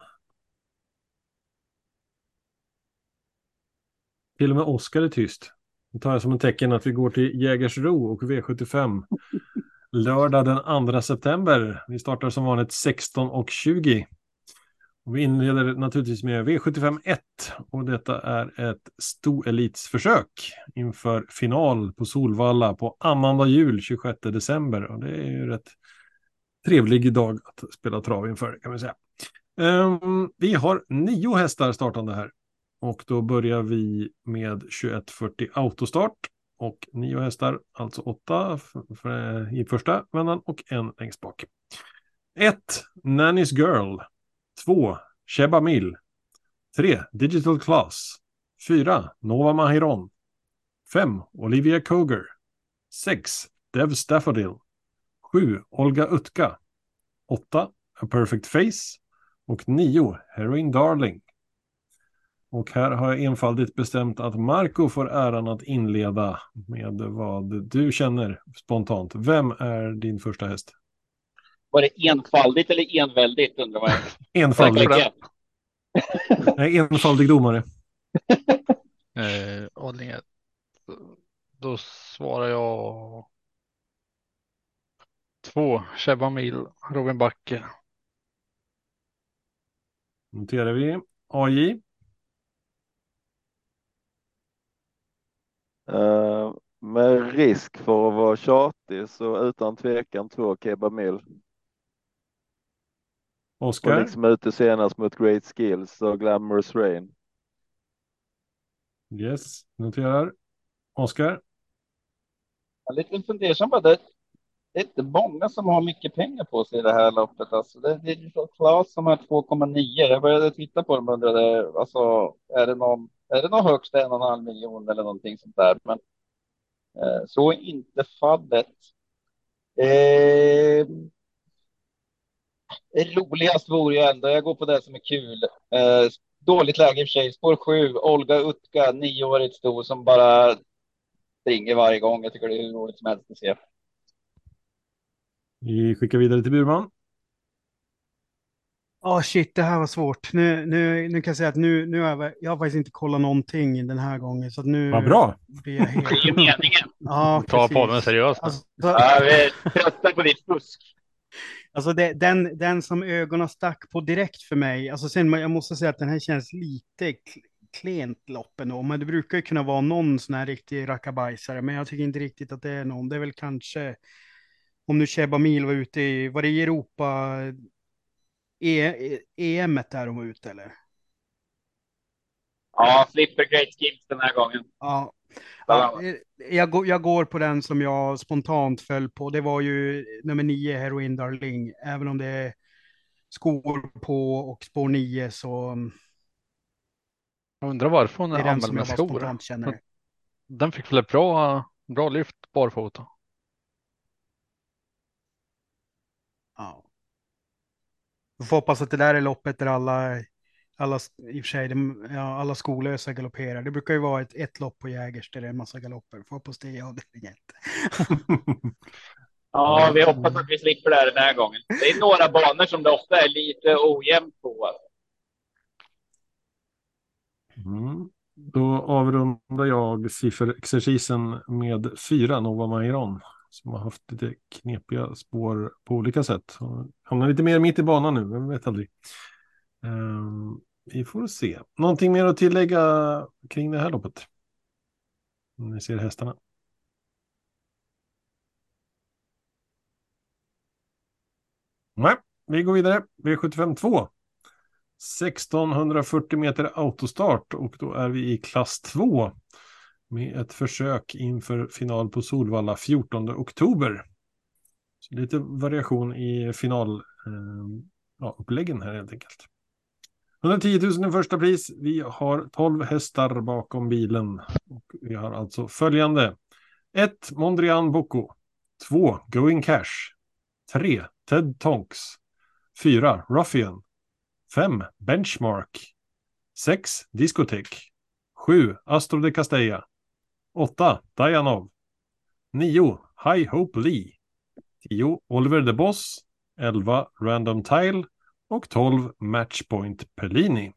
Till och med Oskar är tyst. Det tar jag som en tecken att vi går till Jägersro och V75. Lördag den 2 september. Vi startar som vanligt 16 och 20. Vi inleder naturligtvis med V75 1 och detta är ett stoelitsförsök inför final på Solvalla på annandag jul 26 december. Och det är ju rätt trevlig dag att spela trav inför kan man säga. Um, vi har nio hästar startande här och då börjar vi med 2140 autostart och nio hästar, alltså åtta i första vändan och en längst bak. 1. Nanny's Girl 2. Sheba Mill. 3. Digital Class. 4. Nova Mahiron. 5. Olivia Koger. 6. Dev Staffordil. 7. Olga Utka. 8. A Perfect Face. Och 9. Heroin Darling. Och här har jag enfaldigt bestämt att Marco får äran att inleda med vad du känner spontant. Vem är din första häst? Var det enfaldigt eller enväldigt undrar man. Enfaldig. Nej, enfaldig domare. Eh. Då svarar jag två. Sheba Mil, Robin Backe. Noterar vi. AJ. Eh, med risk för att vara tjatig så utan tvekan två Keba Mill. Och Oskar. liksom ute senast mot Great Skills och Glamorous Rain. Yes, noterar. Oskar. Jag är lite fundersam på det. Det är inte många som har mycket pengar på sig i det här loppet. Alltså det, det är så Klas som har 2,9. Jag började titta på dem och undrade, alltså, är det någon, är det någon högst en och en halv miljon eller någonting sånt där? Men eh, så är inte fallet. Eh, roligast vore ju ändå, jag går på det som är kul. Eh, dåligt läge i och för sig. Spår 7, Olga Utka, nioårigt sto som bara springer varje gång. Jag tycker det är hur roligt som helst att se. Vi skickar vidare till Burman. Ja, shit, det här var svårt. Nu, nu, nu kan jag säga att nu, nu har jag, jag har faktiskt inte kollat någonting den här gången. Så nu Vad bra. blir jag helt... Det är ju meningen. Ja, Ta podden seriöst. Alltså, Ja, vi tröttar på ditt fusk alltså det, den, den som ögonen stack på direkt för mig. Alltså sen, jag måste säga att den här känns lite klent lopp ändå. Men det brukar ju kunna vara någon sån här riktig rackabajsare. Men jag tycker inte riktigt att det är någon. Det är väl kanske om nu Cheba Mil var ute i, var det i Europa e, e EM där de var ute eller? Ja, slipper Great Skills den här gången. Ja. Ja, eh, jag, går, jag går på den som jag spontant föll på. Det var ju nummer nio, Heroin Darling. Även om det är skor på och spår nio så mm, Jag undrar varför hon är den jag med skor. spontant känner. Den fick väl ett bra, bra lyft barfota. Ja. Vi får hoppas att det där är loppet där alla, alla, i och för sig, de, ja, alla skolösa galopperar. Det brukar ju vara ett, ett lopp på Jägers där det är en massa galopper. Får hoppas det är avdelning. Ja, vi hoppas att vi slipper det här den här gången. Det är några banor som det ofta är lite ojämnt på. Mm. Då avrundar jag sifferexercisen med fyra Nova Mairon som har haft lite knepiga spår på olika sätt. Och Hamnar lite mer mitt i banan nu, vem vet aldrig. Ehm, vi får se. Någonting mer att tillägga kring det här loppet? Om ni ser hästarna. Nej, vi går vidare. V75 2. 1640 meter autostart och då är vi i klass 2 med ett försök inför final på Solvalla 14 oktober. Så lite variation i finaluppläggen eh, ja, här helt enkelt. 110 000 i första pris. Vi har 12 hästar bakom bilen. Och vi har alltså följande. 1. Mondrian Boko. 2. Going Cash. 3. Ted Tonks. 4. Ruffian. 5. Benchmark. 6. Discotek. 7. Astro de Castella. 8. Dianov. 9. High Hope Lee. 10. Oliver the Boss. 11. Random Tile. Och 12. Matchpoint Pellini.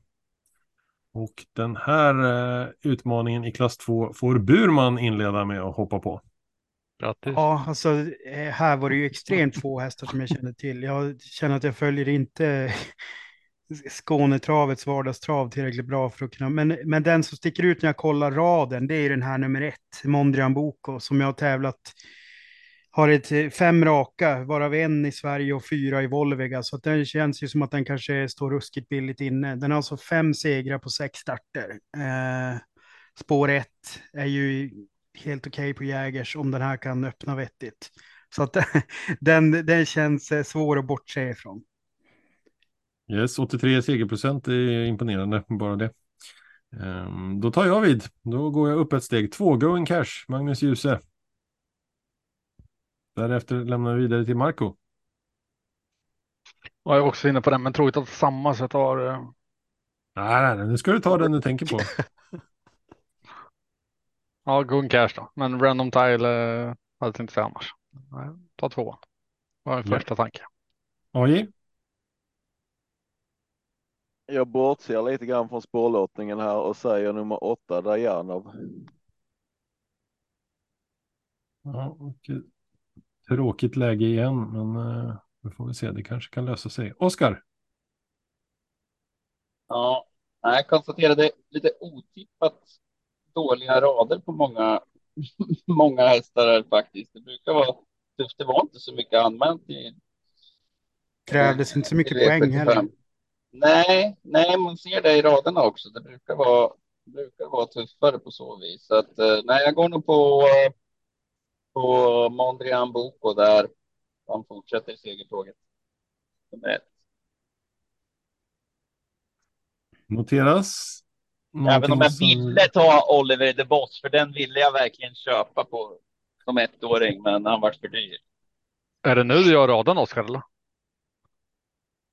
Och den här eh, utmaningen i klass 2 får Burman inleda med att hoppa på. Grattis. Ja, alltså eh, här var det ju extremt få hästar som jag kände till. Jag känner att jag följer inte Skånetravets vardagstrav tillräckligt bra för att kunna, men, men den som sticker ut när jag kollar raden, det är den här nummer ett, Mondrian Boko, som jag har tävlat, har ett eh, fem raka, varav en i Sverige och fyra i Volvega, så att den känns ju som att den kanske står ruskigt billigt inne. Den har alltså fem segrar på sex starter. Eh, spår ett är ju helt okej på Jägers om den här kan öppna vettigt. Så att den, den känns eh, svår att bortse ifrån. Yes, 83 segerprocent är imponerande, bara det. Ehm, då tar jag vid. Då går jag upp ett steg. Två, Going Cash, Magnus Djuse. Därefter lämnar vi vidare till Marco. Jag är också inne på den, men tråkigt att samma så jag tar eh, Nej, nej, nej, nu ska du ta den du tänker på. ja, Gun Cash då. Men Random Tile eh, hade jag inte säga annars. Nej, ta tvåan. Det var min Ja. första tanke. AJ? Jag bortser lite grann från spårlottningen här och säger nummer åtta, Dajanov. Ja, eh, tråkigt läge igen, men uh, vi får väl se. Det kanske kan lösa sig. Oskar? Ja, jag konstaterade lite otippat dåliga rader på många, många hästar här faktiskt. Det brukar vara tufft. Det var inte så mycket använt i. Krävdes inte så mycket i V75. poäng heller. Nej, nej, man ser det i raderna också. Det brukar vara, brukar vara tuffare på så vis. Så att, eh, nej, jag går nog på, eh, på Mondrian Boko där. Han fortsätter segertåget. Nummer ett. Noteras. Även om jag som- ville ta Oliver the Boss, för den ville jag verkligen köpa på som ettåring, men han var för dyr. Är det nu du gör raden Oskar eller?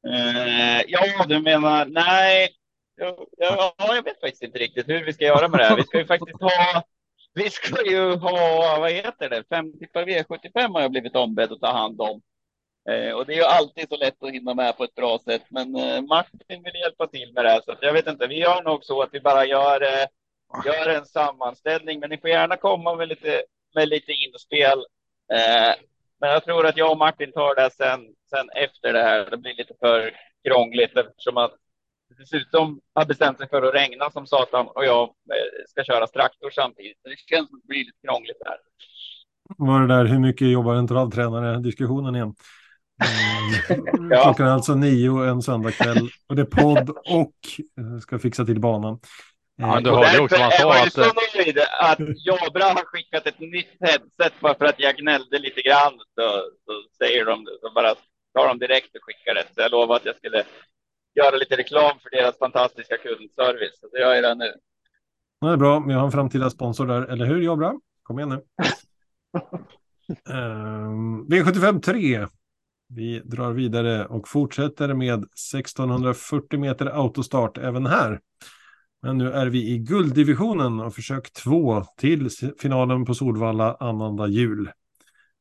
Eh, ja, du menar, nej. Ja, ja, jag vet faktiskt inte riktigt hur vi ska göra med det här. Vi ska ju faktiskt ha, vi ska ju ha, vad heter det, 50 per V75 har jag blivit ombedd att ta hand om. Eh, och det är ju alltid så lätt att hinna med på ett bra sätt, men eh, Martin vill hjälpa till med det här, så att jag vet inte. Vi gör nog så att vi bara gör, eh, gör en sammanställning, men ni får gärna komma med lite, med lite inspel. Eh, men jag tror att jag och Martin tar det sen, sen efter det här. Det blir lite för krångligt eftersom att dessutom har bestämt sig för att regna som satan och jag eh, ska köra traktor samtidigt. Det känns som att det blir lite krångligt där. var det där hur mycket jobbar en travtränare diskussionen igen. Mm, Ja. Klockan är alltså nio en söndagkväll och det är podd och eh, ska fixa till banan. Ja, du hörde ju också vad han är sa att, så nöjd att Jabra har skickat ett nytt headset bara för att jag gnällde lite grann. Så, så säger de det, så bara tar de direkt och skickar det. Så jag lovade att jag skulle göra lite reklam för deras fantastiska kundservice. Så det gör jag redan nu. Det är bra, vi har en framtida sponsor där, eller hur Jobra? Kom igen nu. Ehm, V75 3. Vi drar vidare och fortsätter med 1640 meter autostart även här. Men nu är vi i gulddivisionen och försök två till finalen på Solvalla annandag jul.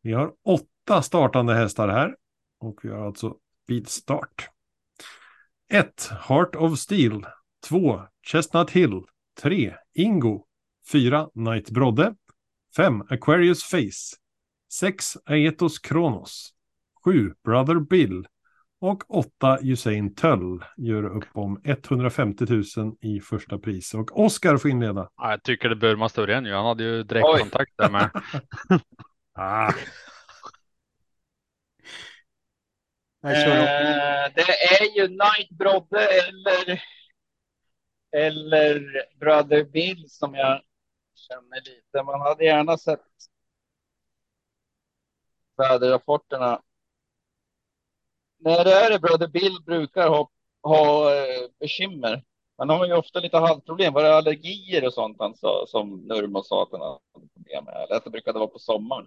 Vi har åtta startande hästar här och vi har alltså vid start. 1. Heart of Steel. 2. Chestnut Hill. 3. Ingo. 4. Night Brodde. 5. Aquarius Face. 6. Aetos Kronos. 7. Brother Bill. Och 8. Usain Töll gör upp om 150 000 i första pris. Och Oskar får inleda. ja, jag tycker det bör man större än ju. Han hade ju direktkontakt där med. Ah, Jag kör upp. Eh, det är ju Night Brodde eller, eller Brother Bill som jag känner lite. Man hade gärna sett väderrapporterna. När det är det Brother Bill brukar ha, ha eh, bekymmer. Han har ju ofta lite halsproblem. Var det allergier och sånt han sa, som Nurmo sa att han hade problem med? Eller att det brukade vara på sommaren.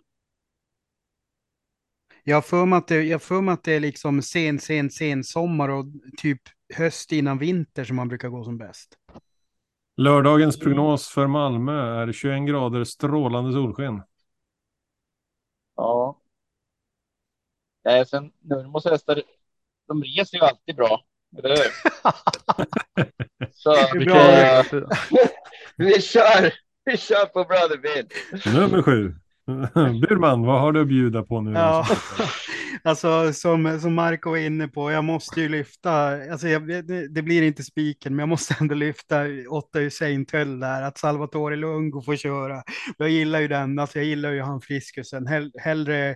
Jag har för mig att det, jag har för mig att det är liksom sen, sen, sen sommar och typ höst innan vinter som man brukar gå som bäst. lördagens prognos för Malmö är 21 grader strålande solsken. Ja. Nej, sen Nurmos hästar, de reser ju alltid bra. Eller hur? Så bra. är- vi kör, vi kör på Brother Bill. Nummer sju. Burman, vad har du att bjuda på nu? Ja, alltså som, som Marco var inne på, jag måste ju lyfta, alltså jag, det, det blir inte spiken, men jag måste ändå lyfta åtta Hussein Töll där, att Salvatore Lungo får köra. Jag gillar ju den, alltså jag gillar ju han friskusen, Hell, hellre,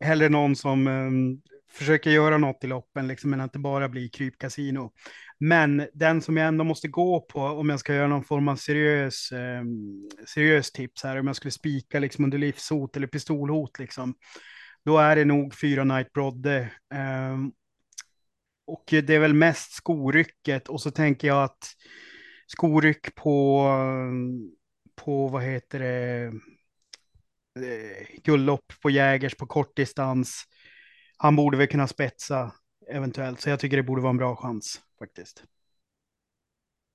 hellre någon som um, försöker göra något i loppen, liksom, än att det bara blir krypkasino. Men den som jag ändå måste gå på om jag ska göra någon form av seriös, eh, seriös tips här, om jag skulle spika liksom under livshot eller pistolhot, liksom, då är det nog fyra Night Brodde. Eh, och det är väl mest skorycket och så tänker jag att skoryck på, på vad heter det, eh, guldlopp på Jägers på kortdistans. Han borde väl kunna spetsa eventuellt, så jag tycker det borde vara en bra chans faktiskt.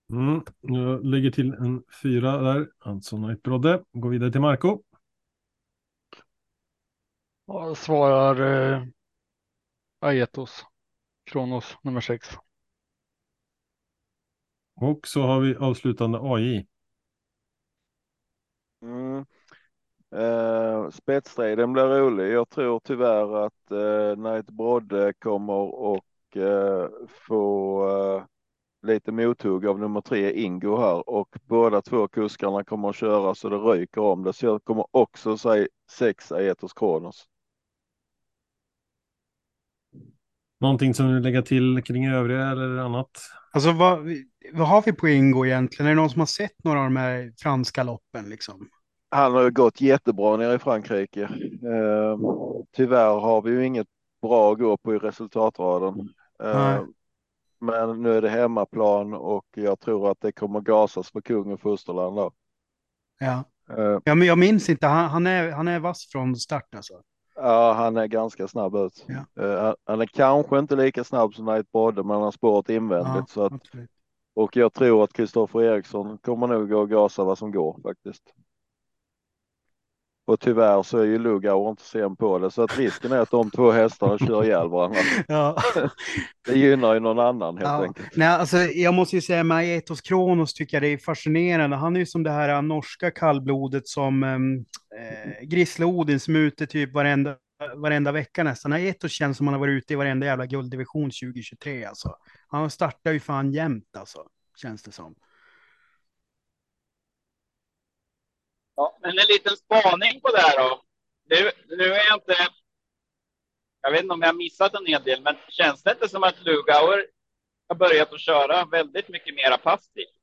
Mm, jag lägger till en fyra där, alltså Night Brodde. Går vidare till Marco. Jag svarar eh, Aetos. Kronos nummer sex. Och så har vi avslutande AJ. Mm. Eh, spetsstriden blir rolig. Jag tror tyvärr att eh, Knight Brodde kommer och eh, få eh, lite mothugg av nummer tre Ingo här och båda två kuskarna kommer att köra så det ryker om det. Så jag kommer också säga sex Aetos Kronos. Någonting som du vill lägga till kring övriga eller annat? Alltså vad, vad har vi på Ingo egentligen? Är det någon som har sett några av de här franska loppen liksom? Han har ju gått jättebra nere i Frankrike. Eh, tyvärr har vi ju inget bra att gå på i resultatraden. Eh, men nu är det hemmaplan och jag tror att det kommer gasas för kungen Fosterland då. Ja. Eh, ja, men jag minns inte. Han, han, är, han är vass från start alltså. ja, han är ganska snabb ut. Ja. Eh, han- är kanske inte lika snabb som Knight Brodde, men han har spåret invändigt. Ja, så att, absolut. och jag tror att Kristoffer Eriksson kommer nog att gasa vad som går faktiskt. Och tyvärr så är ju Lugauer inte sen på det, så att risken är att de två hästarna kör ihjäl varandra. Ja. Det gynnar ju någon annan helt Ja. enkelt. Nej, alltså, jag måste ju säga med Aetos Kronos tycker jag det är fascinerande. Han är ju som det här äh, norska kallblodet som eh, Grisle Odin som är ute typ varenda, varenda vecka nästan. Aetos känns som han har varit ute i varenda jävla gulddivision 2023 alltså. Han startar ju fan jämt alltså, känns det som. Ja, men en liten spaning på det här då. Nu, nu är jag inte... Jag vet inte om jag har missat en hel del, men känns det inte som att Lugauer har börjat att köra väldigt mycket mera passivt?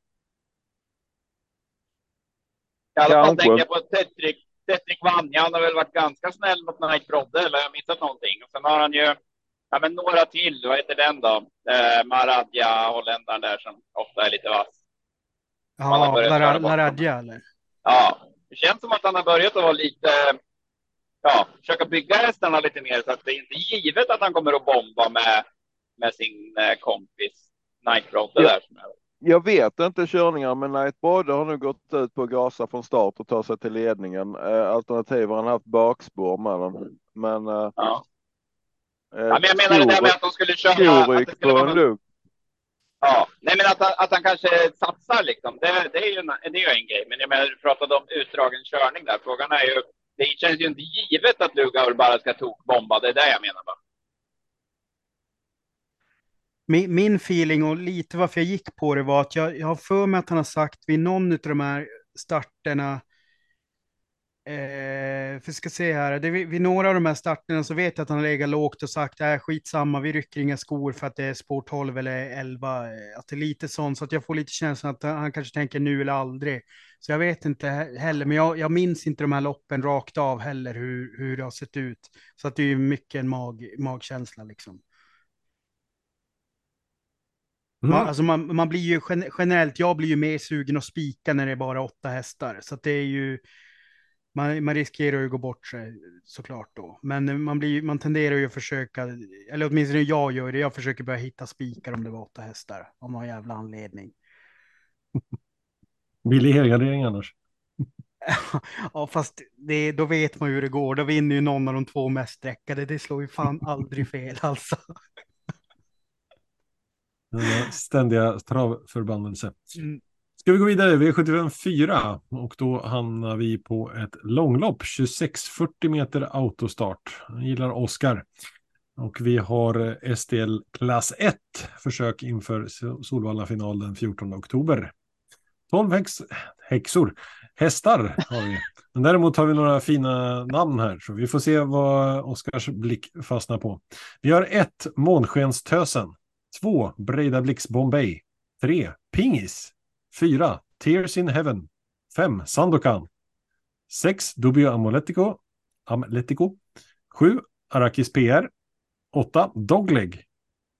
I alla fall tänker jag på Tetrik, Tetrik Vanja. Han har väl varit ganska snäll mot Knight Brodde, eller har jag missat någonting? Och sen har han ju ja, men några till. Vad heter den då? Eh, Maradja, holländaren där som ofta är lite vass. Ja, Laradja eller? Ja, det känns som att han har börjat att vara lite, ja, försöka bygga hästarna lite mer så att det är inte givet att han kommer att bomba med, med sin eh, kompis Nightbroder Ja. där. Som är, Jag vet inte körningar, men Knight Brodde har nu gått ut på att gasa från start och ta sig till ledningen. Eh, alternativt har han haft bakspår med den. Men, eh, ja. ja, men jag menar det där med att de skulle köra. Skulle på en lugg ja, nej, men att, han- att han kanske satsar liksom. Det, det är ju en, det är ju en grej. Men jag menar, du pratade om utdragen körning där. Frågan är ju, det känns ju inte givet att Lugauer bara ska tokbomba. Det är det jag menar bara. Min, min feeling och lite varför jag gick på det var att jag, jag har för mig att han har sagt vid någon av de här starterna, eh, för ska se här, det, vid, vid några av de här starterna så vet jag att han har legat lågt och sagt, äh, skitsamma, vi rycker inga skor för att det är spår 12 eller 11, eh, att det är lite sånt, så att jag får lite känslan att han, kanske tänker nu eller aldrig. Så jag vet inte he- heller, men jag, jag minns inte de här loppen rakt av heller, hur, hur det har sett ut. Så att det är mycket en mag, magkänsla liksom. Mm. Man, alltså man, man blir ju gen- generellt, jag blir ju mer sugen att spika när det är bara åtta hästar. Så att det är ju, man, man riskerar ju att gå bort sig såklart då. Men man, blir, man tenderar ju att försöka, eller åtminstone jag gör det, jag försöker börja hitta spikar om det var åtta hästar. Av någon jävla anledning. Billig helgardering annars. ja, fast det, då vet man ju hur det går. Då vinner ju någon av de två mest sträckade. Det slår ju fan aldrig fel alltså. Denna ständiga travförbannelse. Mm. Ska vi gå vidare? Vi är 75-4 och då hamnar vi på ett långlopp. 26-40 meter autostart. Jag gillar Oskar. Och vi har eh, SDL STL klass 1 försök inför Solvalla-final den 14 oktober. 12 häx, häxor, hästar har vi. Men däremot har vi några fina namn här, så vi får se vad Oskars blick fastnar på. Vi har 1. Månskenstösen, 2. Breida Blix Bombay, 3. Pingis, 4. Tears in Heaven. 5. Sandokan. 6. Dubio Amoletico. Amletico. 7. Arakis PR. 8. Dogleg.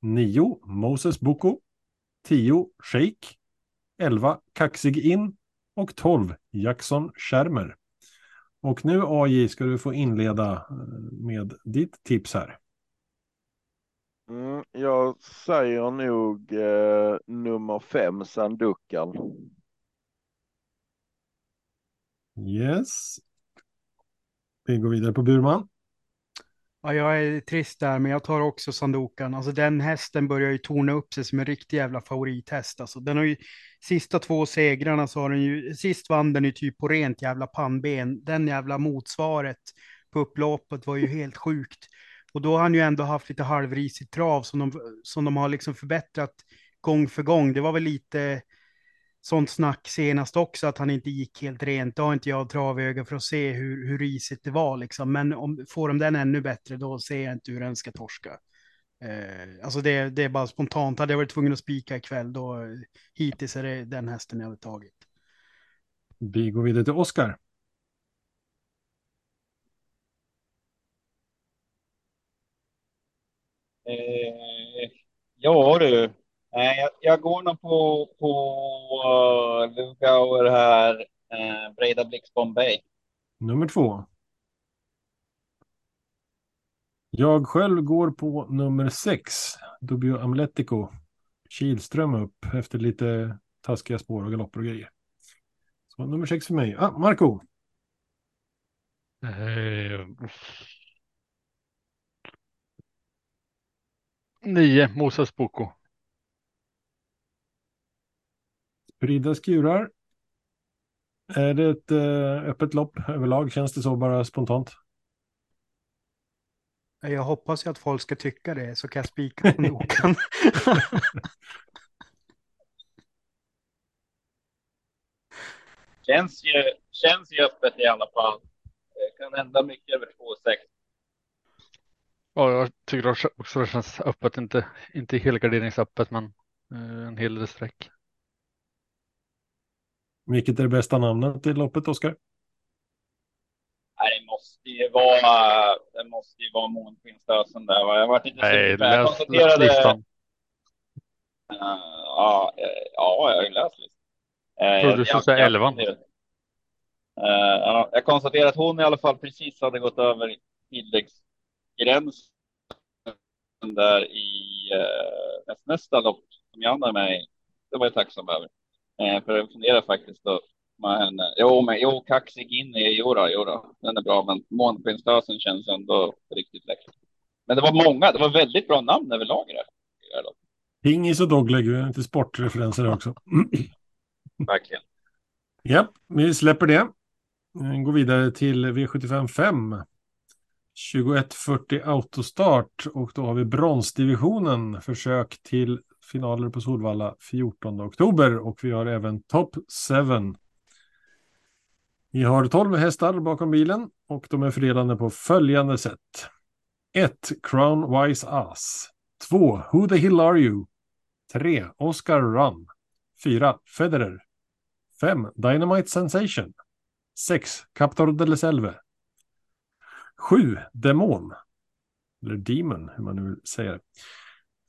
9. Moses Boko. 10. Shake. 11. Kaxig In. Och 12. Jackson Schermer. Och nu AJ ska du få inleda eh, med ditt tips här. Mm, jag säger nog eh, nummer fem, Sandukan. Yes. Vi går vidare på Burman. Ja, jag är trist där, men jag tar också Sandokan. Alltså den hästen börjar ju torna upp sig som en riktig jävla favorithäst. Alltså, den har ju sista två segrarna så har den ju, sist vann den ju typ på rent jävla pannben. Den jävla motsvaret på upploppet var ju helt sjukt. Och då har han ju ändå haft lite halvrisigt trav som de, som de har liksom förbättrat gång för gång. Det var väl lite sånt snack senast också, att han inte gick helt rent. Då har inte jag travöga för att se hur, hur risigt det var liksom. Men om får de den ännu bättre, då ser jag inte hur den ska torska. Eh, alltså det, det är bara spontant. Hade jag varit tvungen att spika ikväll, då eh, hittills är det den hästen jag hade tagit. Vi går vidare till Oskar. Eh, ja du, Nej, jag, jag går nog på, på uh, Lugauer här, uh, Breda Blix Bombay. Nummer två. Jag själv går på nummer sex, Dubio Amletico. Kilström upp efter lite taskiga spår och galopper och grejer. Så nummer sex för mig. Ah, Marco. Eh, nio, Moses Boko. Spridda skurar. Är det ett eh, öppet lopp överlag? Känns det så bara spontant? Jag hoppas ju att folk ska tycka det, så kan jag spika på nokan. Känns ju, känns ju öppet i alla fall. Det kan hända mycket över 2,6. Ja, jag tycker också det känns öppet, inte, inte helgarderingsöppet, men eh, en hel del streck. Vilket är det bästa namnet i loppet, Oskar? Nej, det måste ju vara, det måste ju vara månskinnstösen där. va? Jag varit lite Nej, på- jag läs konstaterade, listan. Uh, ja, eh, ja, jag har ju läst listan. Uh, Trodde du skulle säga elvan. ja, jag konstaterar att hon i alla fall precis hade gått över tilläggsgränsen där i näst, nästa lopp som jag andra med i. Det var jag tacksam över. Uh, för jag funderar faktiskt då med henne. Jo, men jo, kaxig in i jodå, jodå. Den är bra, men månskinnstösen känns ändå riktigt läcker. Men det var många, det var väldigt bra namn överlag i det här. Pingis och dogleg, vi lite sportreferenser också. Verkligen. Ja, vi släpper det. Eh, Går vidare till V75 5. 2140 autostart och då har vi bronsdivisionen. Försök till finaler på Solvalla 14 oktober och vi har även Top 7. Vi har 12 hästar bakom bilen och de är fördelade på följande sätt. 1. Crown Wise Ass. 2. Who the Hill Are You? 3. Oscar Run. 4. Federer. 5. Dynamite Sensation. 6. Captor de Selve. 7. Demon. Eller Demon, hur man nu det.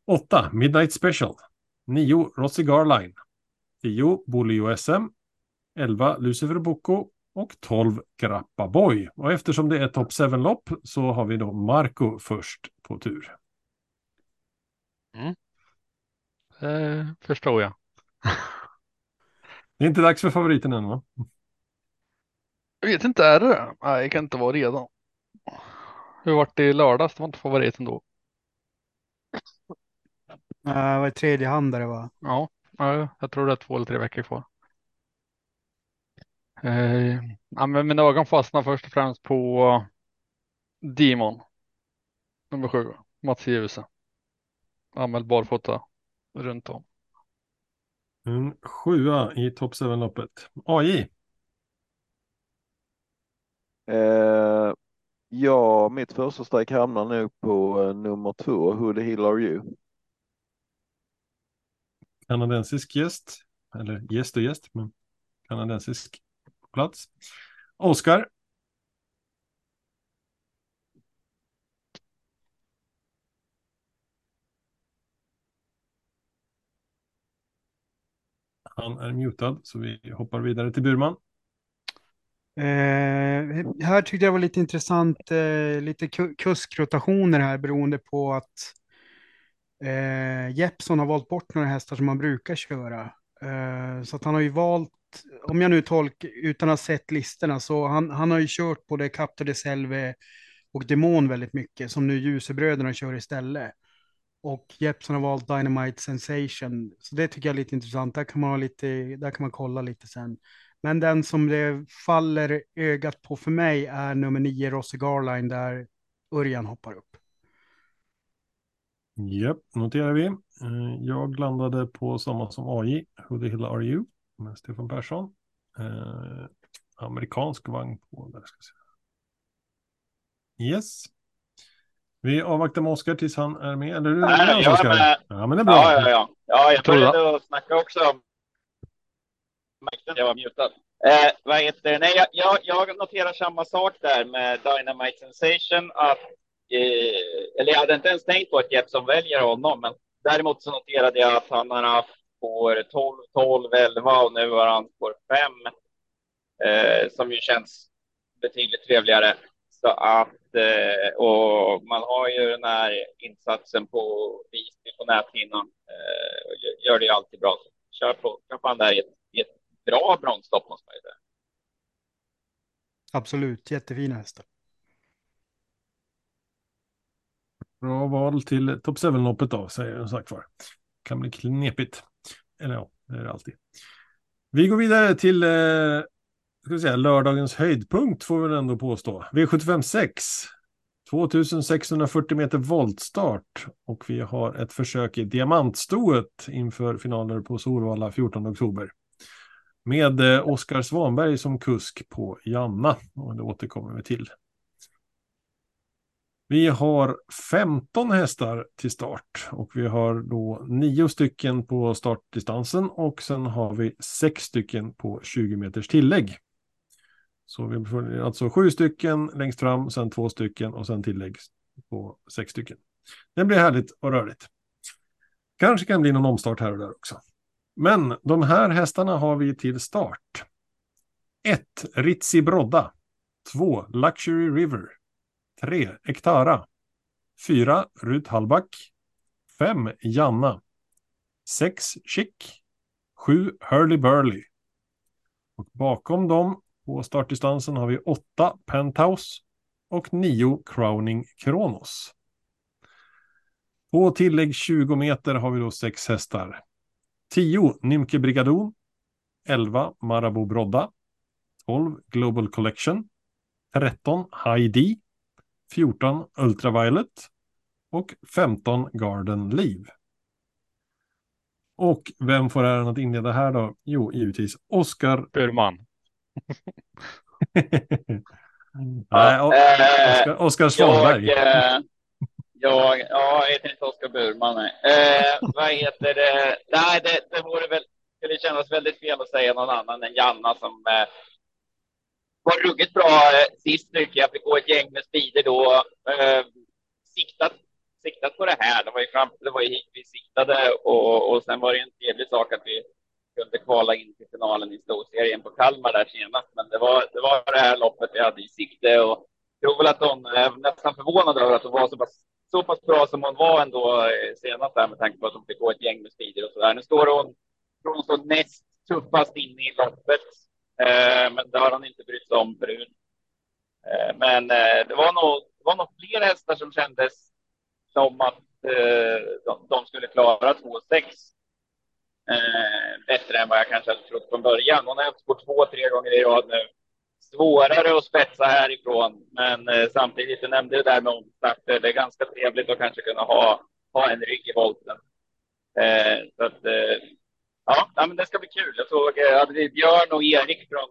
8. Midnight Special. 9. Rossi Garline. 10. Bolio SM. 11. Lucifer Bocco. Och 12. Grappa Boy. Och eftersom det är topp 7-lopp så har vi då Marco först på tur. Eh, förstår jag. Det är inte dags för favoriten än va? Jag vet inte, är det det? Nej, jag kan inte vara redan. Hur vart det i lördags? Det var inte favoriten då. Uh, vad är tredje hand där det var? Ja, ja, jag tror det är två eller tre veckor kvar. Eh, ja, men mina ögon fastnar först och främst på Demon. Nummer sju, Mats Djuse. Anmäld barfota runt om. En sjua i topp 7-loppet. AJ. Eh, ja, mitt första streck hamnar nog på eh, nummer två, Who the Hill Are You? Kanadensisk gäst. Eller gäst och gäst, men kanadensisk plats. Oskar. Han är mutad, så vi hoppar vidare till Burman. Eh, här tyckte jag var lite intressant, eh, lite kuskrotationer här beroende på att eh, Jeppson har valt bort några hästar som han brukar köra. Eh, så att han har ju valt, om jag nu tolkar utan att ha sett listorna, så han, han har ju kört både Captor de Selve och Demon väldigt mycket, som nu Ljusebröderna kör istället. Och Jeppson har valt Dynamite Sensation, så det tycker jag är lite intressant. Där kan man, ha lite, där kan man kolla lite sen. Men den som det faller ögat på för mig är nummer nio, Rossi Garline, där Örjan hoppar upp. Japp, noterar vi. Eh, Jag landade på samma som AJ, Who the hell are you? Med Stefan Persson. Eh, amerikansk vagn på, där ska jag se. Yes. Vi avvaktar med Oskar tills han är med. Eller är jag är Oskar? med. Ja, men det är bra. Ja, ja, ja. ja jag Tror jag. började att snacka också om märkte jag var mutad. Eh, vad heter? Nej, jag, jag, jag noterar samma sak där med Dynamite Sensation. Att, eh, eller jag hade inte ens tänkt på att Jeppson väljer honom, men däremot så noterade jag att han har haft spår 12, 12, 11 och nu har han spår 5. Eh, som ju känns betydligt trevligare. Så att, eh, och man har ju den här insatsen på Visby på näthinnan. Eh, gör- det ju alltid bra. Kör på, kör på han där i ett bra bronsstopp måste man ju säga. Absolut, jättefina hästar. Bra val till Top 7-loppet då, säger jag sagt var. Kan bli knepigt. Eller ja, det är det alltid. Vi går vidare till eh, ska vi säga, lördagens höjdpunkt får vi väl ändå påstå. V75 6. 2640 meter voltstart och vi har ett försök i diamantstoet inför finaler på Solvalla 14 oktober. Med eh, Oskar Svanberg som kusk på Janna och det återkommer vi till. Vi har 15 hästar till start och vi har då 9 stycken på startdistansen och sen har vi 6 stycken på 20 meters tillägg. Så vi får alltså 7 stycken längst fram, sen 2 stycken och sen tillägg på 6 stycken. Det blir härligt och rörigt. Kanske kan bli någon omstart här och där också. Men de här hästarna har vi till start. 1. Ritzi Brodda. 2. Luxury River. 3. Ektara. 4. Rut Hallback. 5. Janna. 6. Chic. 7. Hurley Burley. Och bakom dem på startdistansen har vi 8. Penthouse och 9. Crowning Kronos. På tillägg 20 meter har vi då sex hästar. 10. Nymke Brigadon. 11. Marabou Brodda. 12. Global Collection. 13. Heidi. 14 Ultraviolet och 15 Garden Leave. Och vem får äran att inleda här då? Jo, givetvis Oskar. Burman. Nej, Oskar- Oskar Svanberg. Jag, eh, jag, ja, jag heter inte Oskar Burman. Eh, vad heter det? Nej, det, det vore väl, skulle kännas väldigt fel att säga någon annan än Janna som eh, var ruggigt bra eh, sist tycker jag. Fick gå ett gäng med speeder då. Eh, siktat, siktat på det här. Det var ju, fram, det var ju hit vi siktade och, och sen var det en trevlig sak att vi kunde kvala in till finalen i storserien på Kalmar där senast. Men det var det, var det här loppet vi hade i sikte och jag tror väl att hon är nästan förvånad över att hon var så pass, så pass bra som hon var ändå eh, senast där med tanke på att hon fick gå ett gäng med speeder och så där. Nu står hon, hon står näst tuffast inne i loppet. Eh, men det har hon inte brytt sig om förut. Eh, men eh, det var nog, det var nog fler hästar som kändes som att eh, de, de skulle klara 2,6 eh, bättre än vad jag kanske hade trott från början. Hon har haft spår två, tre gånger i rad nu. Svårare att spetsa härifrån, men eh, samtidigt, du nämnde det där med omstarter. Det är ganska trevligt att kanske kunna ha, ha en rygg i volten. Eh, så att, eh, ja, men det ska bli kul. Jag såg eh, Björn och Erik från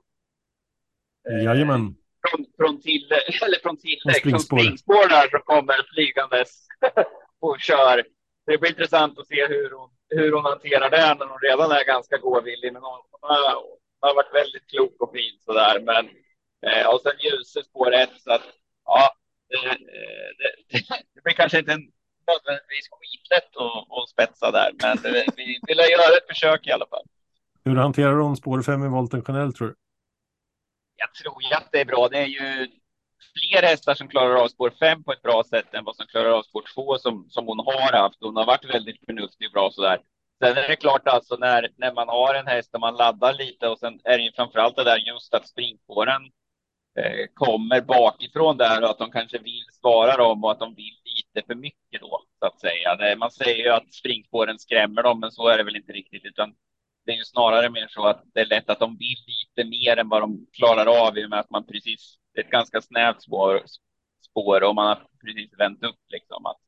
eh, Jajamän. från, från, till, eller från tillägg, från springspår. springspår där som kommer flygandes och kör. Det blir intressant att se hur hon, hur hon hanterar det när hon redan är ganska gåvillig. Men hon, hon, har, hon har varit väldigt klok och fin sådär. Men, och sen ljuset spår ett så att ja, det, eh, det, det blir kanske inte en nödvändigtvis skitlätt att, att spetsa där. Men det, vi vill göra ett försök i alla fall. Hur hanterar hon spår 5 i volten generellt tror du? jag tror ju att det är bra. Det är ju fler hästar som klarar av spår 5 på ett bra sätt än vad som klarar av spår 2 som, som hon har haft. Hon har varit väldigt förnuftig och bra sådär. Sen är det klart alltså när, när man har en häst och man laddar lite och sen är det ju framförallt det där just att springspåren eh, Eh, kommer bakifrån där och att de kanske vill svara dem och att de vill lite för mycket då så att säga. Man säger ju att springspåren skrämmer dem, men så är det väl inte riktigt utan det är ju snarare mer så att det är lätt att de vill lite mer än vad de klarar av i och med att man precis, det är ett ganska snävt spår, spår och man har precis vänt upp liksom att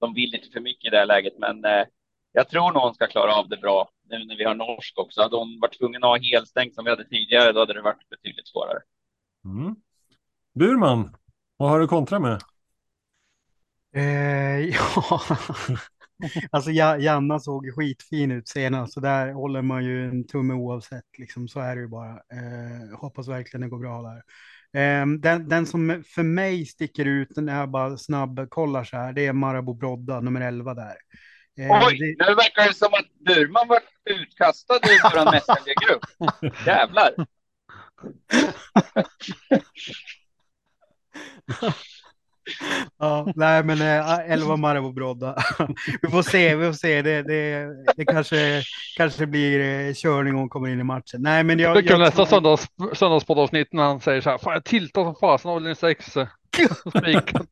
de vill lite för mycket i det här läget. Men eh, jag tror någon ska klara av det bra nu när vi har norsk också. Hade hon varit tvungen att ha helstängt som vi hade tidigare, då hade det varit betydligt svårare. Mm. Burman, vad har du kontra med? Eh, ja, alltså Ja- Janna såg skitfin ut senast, så där håller man ju en tumme oavsett, liksom, så är det ju bara. Eh, hoppas verkligen det går bra där. Eh, den, den som för mig sticker ut, när jag bara snabbkollar så här, det är Marabou Brodda, nummer 11 där. Eh, Oj, det, nu verkar det som att Burman var utkastad ur vår Messenger-grupp. Jävlar. Ja, nej men eh, 11 Marabou Brodda. vi får se, vi får se. Det, det, det kanske, kanske blir eh, körning om hon kommer in i matchen. Nej, men jag, Det kan jag nästa tror- söndags, söndagspoddavsnitt när han säger så här, fan jag tiltar som fasen av linje 6. Spikat.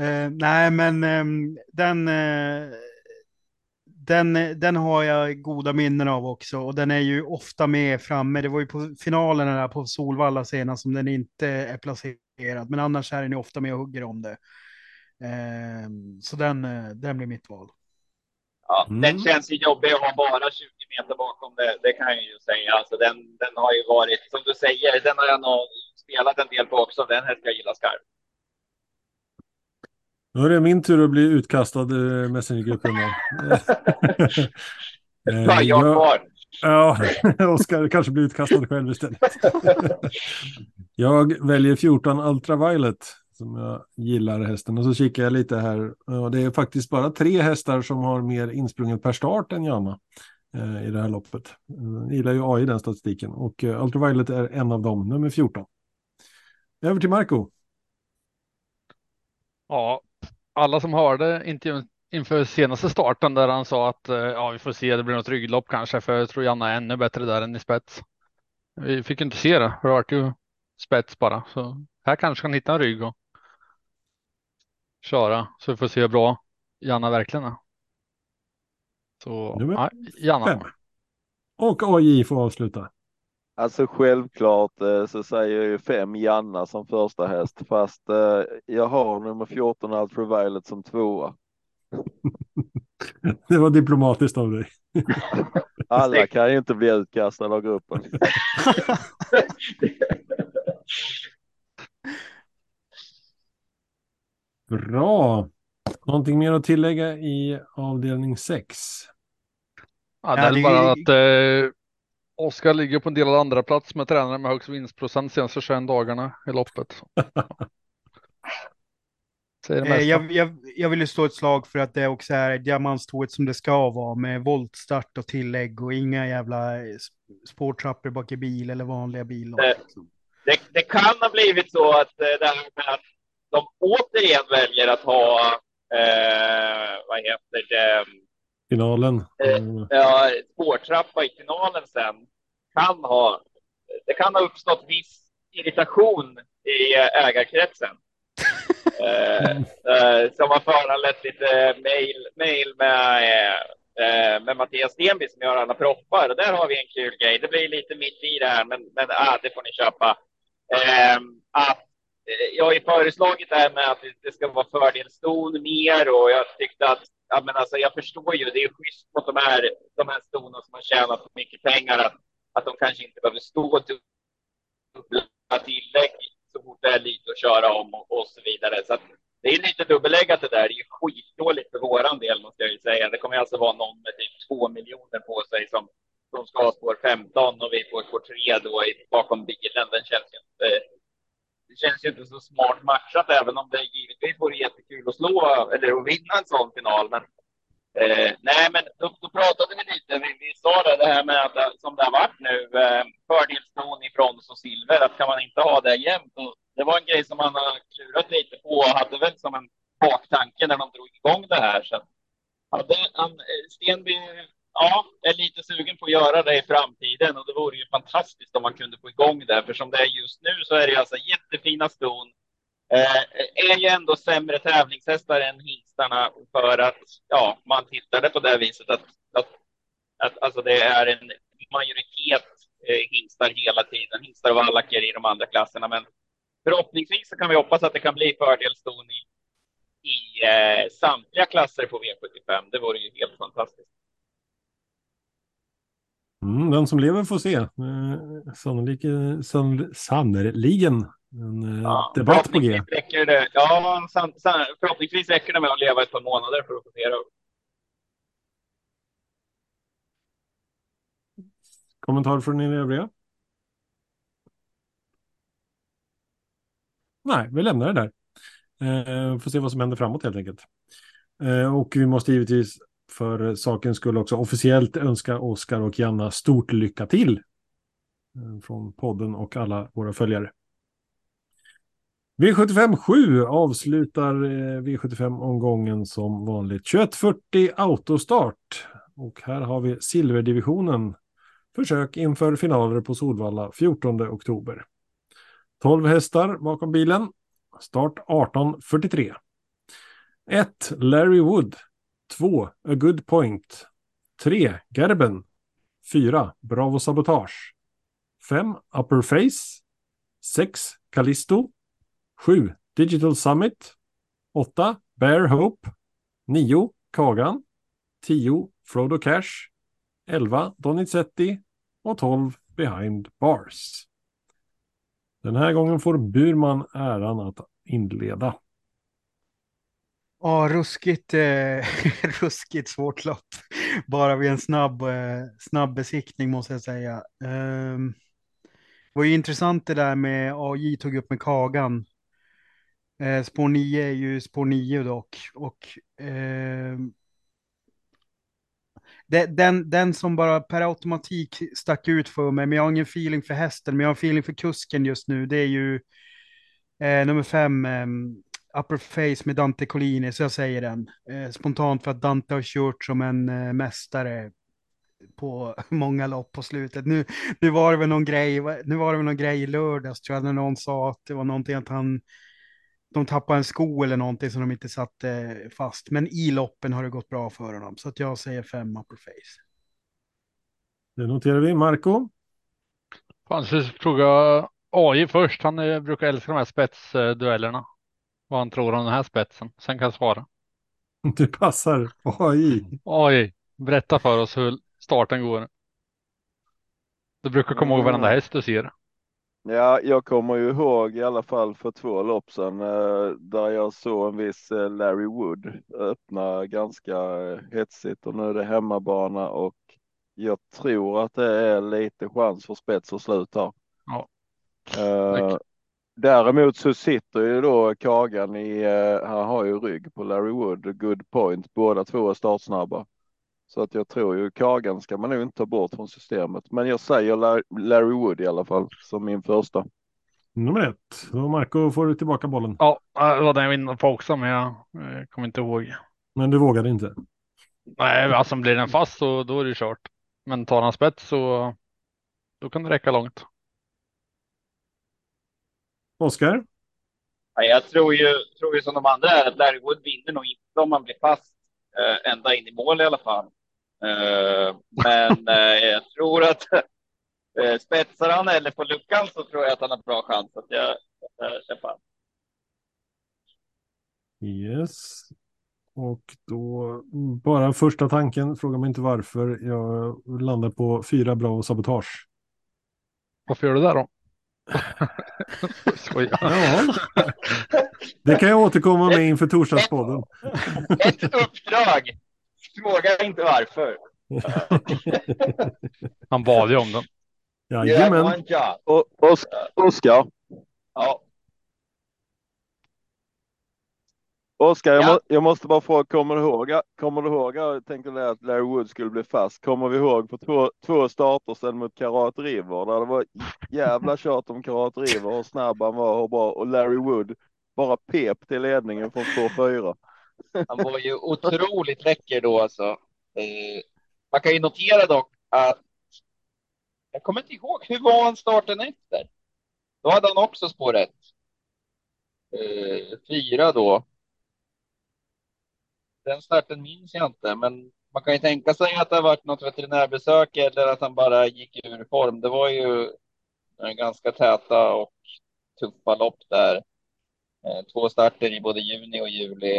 Eh, nej, men ehm, den, eh, den, den har jag goda minnen av också. Och den är ju ofta med framme. Det var ju på finalen där på Solvalla senast som den inte är placerad. Men annars är den ju ofta med och hugger om det. Ehm, så den, eh, den blir mitt val. Ja, Mm. Den känns ju jobbig att ha bara 20 meter bakom det. Det kan jag ju säga. Alltså den, den har ju varit, som du säger, den har jag nog spelat en del på också. Den här ska jag gilla skarpt. Nu är det min tur att bli utkastad ur Messengergruppen. då. Eh, Vad jag kvar. Ja, Oskar kanske blir utkastad själv istället. jag väljer 14 Ultraviolet som jag gillar hästen. Och så kikar jag lite här. Det är faktiskt bara tre hästar som har mer insprunget per start än Janna eh, i det här loppet. Eh, Jag gillar ju AI den statistiken. Och eh, Ultraviolet är en av dem, nummer 14. Över till Marco. Ja, alla som hörde intervjun inför senaste starten där han sa att eh, ja, vi får se, det blir något rygglopp kanske, för jag tror Janna är ännu bättre där än i spets. Vi fick inte se det, för det vart ju spets bara, så här kanske kan hitta en rygg och köra, så vi får se hur bra Janna verkligen är. Så Nummer ja, Janna. Fem. Och AI får avsluta. Alltså självklart eh, så säger jag ju fem Janna som första häst fast eh, jag har nummer 14 Ultraviolet som tvåa. Det var diplomatiskt av dig. Alla kan ju inte bli utkastade av gruppen. Bra. Någonting mer att tillägga i avdelning 6? Ja, det är bara att eh, Oskar ligger på en delad andra plats med tränare med högst vinstprocent senaste 21 dagarna i loppet. Säger det Eh, jag, jag, jag vill ju stå ett slag för att det också är diamantstoet som det ska vara med voltstart och tillägg och inga jävla eh, sp- spårtrappor bak i bil eller vanliga bilar. Eh, Det, det kan ha blivit så att det här med att de återigen väljer att ha, eh, vad heter det, Finalen. Eh, Mm. ja, spårtrappa i finalen sen kan ha, det kan ha uppstått viss irritation i eh, ägarkretsen. eh, eh, som har föranlett lite mail, mail med, eh, med Mattias Stenby som gör alla proppar. Och där har vi en kul grej. Det blir lite mitt i det här, men, men ah, det får ni köpa. Eh, att, jag har ju föreslagit det här med att det- det ska vara fördelston mer och jag tyckte att ja, men alltså, jag förstår ju, det är schysst mot de här, de här stona som har tjänat mycket pengar att, att de kanske inte behöver stå dubbla tillägg så fort det är lite att köra om och, och så vidare. Så att det är lite dubbelläggat det där. Det är ju skitdåligt för våran del måste jag ju säga. Det kommer alltså vara någon med typ två miljoner på sig som, som ska ha spår 15 och vi får spår 3 då bakom bilen. Den känns ju inte det känns ju inte så smart matchat, även om det givetvis vore jättekul att slå eller att vinna en sån final. Men eh, nej, men då, då pratade vi lite. Vi, vi sa det, det här med att eh, som det har varit nu, eh, fördelston i brons och silver, att kan man inte ha det jämnt? Och det var en grej som man har klurat lite på och hade väl som en baktanke när de drog igång det här. Så hade han, eh, Stenby ja, är lite sugen på att göra det i framtiden och det vore ju fantastiskt om man kunde få igång det. För som det är just nu så är det alltså jättefina ston. Eh, är ju ändå sämre tävlingshästar än hingstarna för att ja, man tittade på det viset att, att, att alltså det är en majoritet eh, hingstar hela tiden. Hingstar och vallacker i de andra klasserna. Men förhoppningsvis så kan vi hoppas att det kan bli fördelston i, i eh, samtliga klasser på V75. Det vore ju helt fantastiskt. Mm, den som lever får se. Eh, sannolikt, sann, sannerligen en eh, Ja, debatt på G. Räcker det, ja, san, san, förhoppningsvis räcker det med att leva ett par månader för att det. Kommentar från er övriga? Nej, vi lämnar det där. Eh, får se vad som händer framåt helt enkelt. Eh, och vi måste givetvis för sakens skull också officiellt önska Oskar och Janna stort lycka till. Eh, från podden och alla våra följare. V75 7 avslutar eh, V75-omgången som vanligt. 21.40 autostart. Och här har vi silverdivisionen. Försök inför finaler på Solvalla 14 oktober. 12 hästar bakom bilen. Start 18.43. 1. Larry Wood. 2. A Good Point. 3. Gerben. 4. Bravo Sabotage. 5. Upper Face. 6. Callisto. 7. Digital Summit. 8. Bear Hope. 9. Kagan. 10. Frodo Cash. 11. Donizetti. Och 12. Behind Bars. Den här gången får Burman äran att inleda. Ja, ruskigt, eh, ruskigt svårt lopp. Bara vid en snabb, eh, snabb besiktning måste jag säga. Eh, det var ju intressant det där med AJ tog upp med Kagan. Eh, spår 9 är ju spår 9 dock. Och eh, den, den som bara per automatik stack ut för mig, men jag har ingen feeling för hästen, men jag har feeling för kusken just nu, det är ju eh, nummer fem, eh, Upper Face med Dante Collini, så jag säger den. Eh, spontant för att Dante har kört som en eh, mästare på många lopp på slutet. Nu, nu var det väl någon grej, nu var det väl någon grej i lördags tror jag, när någon sa att det var någonting att han de tappade en sko eller någonting som de inte satte fast. Men i loppen har det gått bra för honom. Så att jag säger fem upper face. Det noterar vi. Marco? Fan, jag skulle fråga AI först. Han eh, brukar älska de här spetsduellerna. Vad han tror om den här spetsen. Sen kan jag svara. Du passar AI. AI, berätta för oss hur starten går. Du brukar komma ihåg varenda häst du ser. Ja, jag kommer ju ihåg i alla fall för två lopp sedan eh, där jag såg en viss eh, Larry Wood öppna ganska eh, hetsigt och nu är det hemmabana och jag tror att det är lite chans för spets och slut här. Ja. Eh, däremot så sitter ju då Kagan i, eh, han har ju rygg på Larry Wood Good Point, båda två är startsnabba. Så att jag tror ju Kagan ska man nog inte ta bort från systemet. Men jag säger Larry Wood i alla fall som min första. Nummer ett. Då Marco får du tillbaka bollen. Ja, det var den jag var inne på också, men jag eh, kommer inte ihåg. Men du vågade inte? Nej, alltså blir den fast så då är det kört. Men tar han spets så då kan det räcka långt. Oskar? Ja, jag tror ju, tror ju som de andra är att Larry Wood vinner nog inte om man blir fast eh, ända in i mål i alla fall. Eh, men eh, jag tror att eh, spetsar han eller på luckan så tror jag att han har bra chans att jag, jag köper. Yes. Och då, bara första tanken, fråga mig inte varför, jag landar på fyra bra och sabotage. Varför gör du det då? Ja, det kan jag återkomma med inför torsdagspodden. Ett uppdrag! Fråga inte varför. Han bad ju om den. Jajamän. Os- Oskar, Ja, Oskar, jag, Ja. må, jag måste bara fråga, kommer du ihåg, kommer du ihåg, jag tänkte det att Larry Wood skulle bli fast, kommer vi ihåg för två, två starter sedan mot Karat River, där det var jävla tjat om Karat River, hur snabb han var och bra, och Larry Wood bara pep till ledningen från 2-4 han var ju otroligt läcker då alltså. Eh, man kan ju notera dock att jag kommer inte ihåg, hur var han starten efter? Då hade han också spår ett. Eh, fyra då. Den starten minns jag inte, men man kan ju tänka sig att det har varit något veterinärbesök eller att han bara gick ur form. Det var ju ganska täta och tuffa lopp där. Eh, två starter i både juni och juli.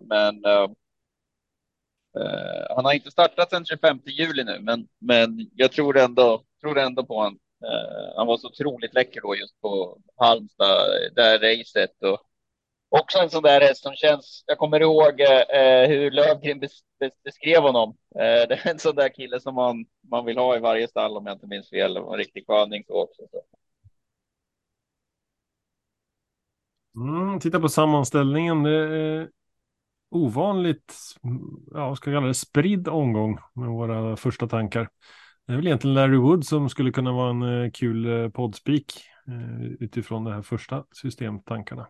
Men eh, eh, han har inte startat sedan 25 juli nu, men, men jag tror ändå, tror ändå på honom. Han var så otroligt läcker då just på Halmstad, Det här racet. Och också en sån där häst som känns, jag kommer ihåg eh, hur Lövgren bes, bes, beskrev honom. Eh, det är en sån där kille som man, man vill ha i varje stall om jag inte minns fel. En riktig sköning så också. Så. Mm, titta på sammanställningen. Det är ovanligt, ja, ska jag kalla det, spridd omgång med våra första tankar. Det är väl egentligen Larry Wood som skulle kunna vara en eh, kul eh, poddspik eh, utifrån de här första systemtankarna.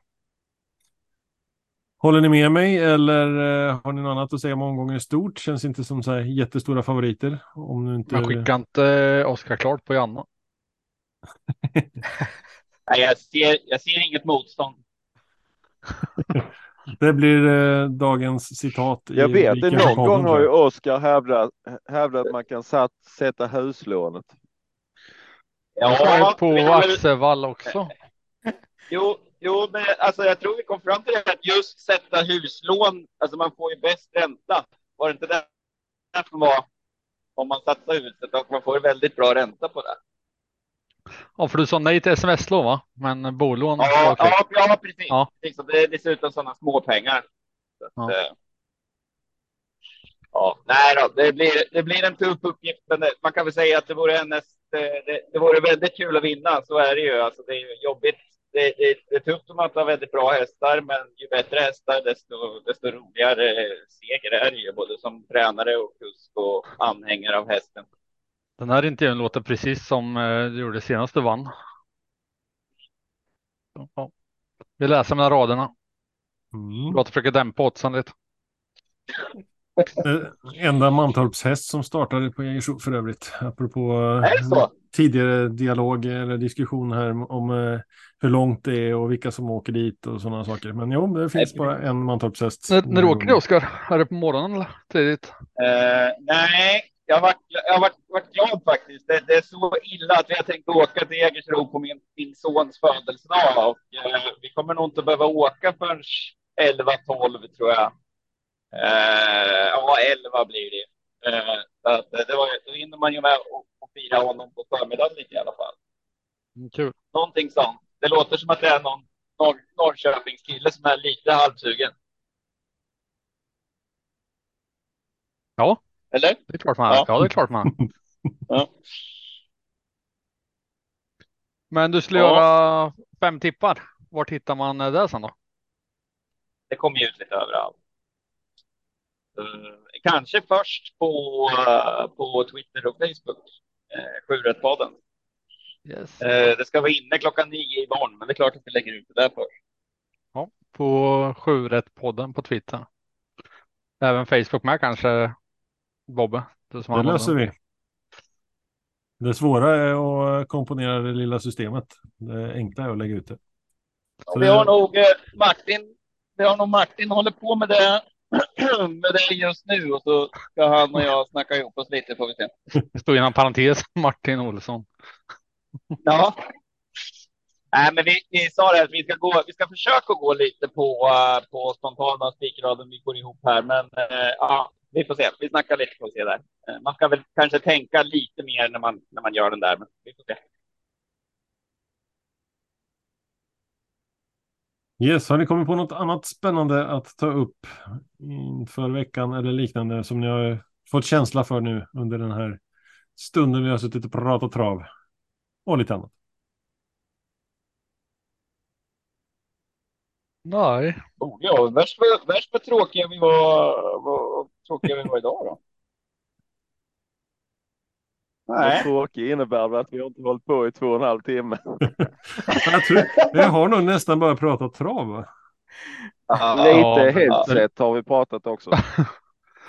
Håller ni med mig eller har ni något annat att säga om omgången i stort? Känns inte som så här jättestora favoriter. Om nu inte... Men skicka inte Oskar klart på Janna. Nej, jag ser, jag ser inget motstånd. Det blir eh, dagens citat. Jag vet det, någon gång har ju Oskar hävdat, hävdat att man kan satt, sätta huslånet. Ja, på Axevall också. Jo, jo, men alltså jag tror vi kom fram till det att just sätta huslån, alltså man får ju bäst ränta. Var det inte det som var om man satsar huset och man får väldigt bra ränta på det. Ja, för du sa nej till sms-lån va? Men bolån? Ja, ja, ja, precis. Ja. precis. Det är dessutom sådana små pengar. Så ja. Att, eh, ja, nej då, det blir, det blir en tuff uppgift, men man kan väl säga att det vore, en det, det vore väldigt kul att vinna. Så är det ju. Alltså, det är jobbigt. Det, det, det är tufft man har väldigt bra hästar, men ju bättre hästar, desto, desto roligare seger är det ju, både som tränare och kusk och anhängare av hästen. Den här intervjun låter precis som eh, du gjorde senast du vann. Ja. Vi läser mellan raderna. Mm. Låt försöka dämpa oddsen lite. Eh, enda Mantorpshäst som startade på Jägersro för övrigt. Apropå så? tidigare dialog eller diskussion här om eh, hur långt det är och vilka som åker dit och sådana saker. Men jo, det finns bara en Mantorpshäst. När, när åker du Oskar? Är det på morgonen eller tidigt? Uh, nej, jag har varit, jag varit, varit glad faktiskt. Det, det, är så illa att vi har tänkt åka till Jägersro på min, min sons födelsedag och eh, vi kommer nog inte behöva åka förrän 11-12 tror jag. Eh, ja, 11 blir det. Eh, så att, det var, då hinner man ju med och, och fira honom på förmiddagen lite i alla fall. Mm, kul. Någonting sånt. Det låter som att det är någon Norr, Norrköpingskille som är lite halvsugen. Ja, eller? Det är klart man ja. ja, det är klart man ja. Men du skulle ja. göra fem tippar. Var hittar man det sen då? Det kommer ju ut lite överallt. Uh, kanske först på, uh, på Twitter och Facebook. Uh, eh, podden Yes. Det ska vara inne klockan nio imorgon, men det är klart att vi lägger ut det där först. Ja, på 7 podden på Twitter. Även Facebook med kanske Bobbe. Det, det löser vi. Det svåra är att komponera det lilla systemet. Det enkla är att lägga ut det. Ja, vi har nog eh, Martin. Vi har nog Martin håller på med det med det just nu och så ska han och jag snacka ihop oss lite får vi se. Det står inom parentes Martin Olsson. Ja. Nej, men vi, vi sa det att vi ska gå. Vi ska försöka gå lite på uh, på spontana spikraden. Vi går ihop här, men uh, ja, vi får se. Vi snackar lite på se där. Eh, man ska väl kanske tänka lite mer när man, när man gör den där, men vi får se. Yes, har ni kommit på något annat spännande att ta upp inför veckan eller liknande som ni har fått känsla för nu under den här stunden vi har suttit och pratat trav? Och lite annat. Nej. Oh, ja, värst vad, värst vad tråkiga vi var, vad tråkiga vi var idag då. Nej. Tråkig innebär väl att vi har inte hållit på i två och en halv timme. jag, tror, jag har nog nästan bara pratat trav va? Lite headset har vi pratat också.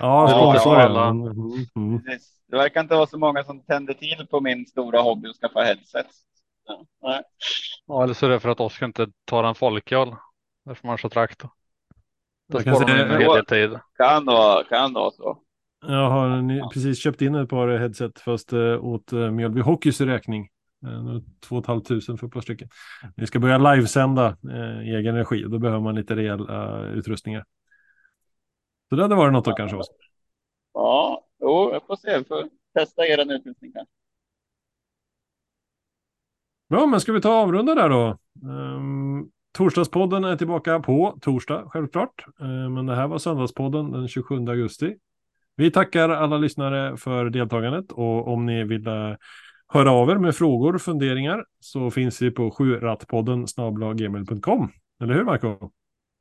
ja, sponsor ja, mm, mm. Det verkar inte vara så många som tänder till på min stora hobby att skaffa headset. Ja, ja eller så är det för att Oskar inte tar en folköl. Därför man kör traktor. Det kan, kan vara, kan vara så. Jag har precis köpt in ett par headset fast uh, åt uh, Mjölby Hockeys räkning. Eh, nu 2 500 för ett par stycken. Vi ska börja livesända eh, i egen regi och då behöver man lite rejäla utrustningar. Så det hade varit något att kanske. Också. Ja, jo, jag får se. Jag får testa er utrustning kanske. Bra, men ska vi ta avrunda där då? Um, torsdagspodden är tillbaka på torsdag, självklart. Uh, men det här var söndagspodden den 27 augusti. Vi tackar alla lyssnare för deltagandet och om ni vill uh, höra av er med frågor och funderingar så finns vi på sjurattpodden snablaggmail.com. Eller hur Marco?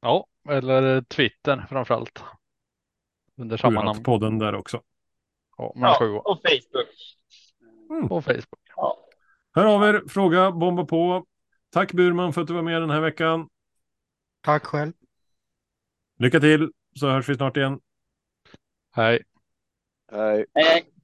Ja, eller Twitter framförallt. Under samma namn. podden där också. Ja, ja och Facebook. Mm. Och Facebook. Ja. Hör av er, fråga, bomba på. Tack Burman för att du var med den här veckan. Tack själv. Lycka till så hörs vi snart igen. Hej. Hej. Hej.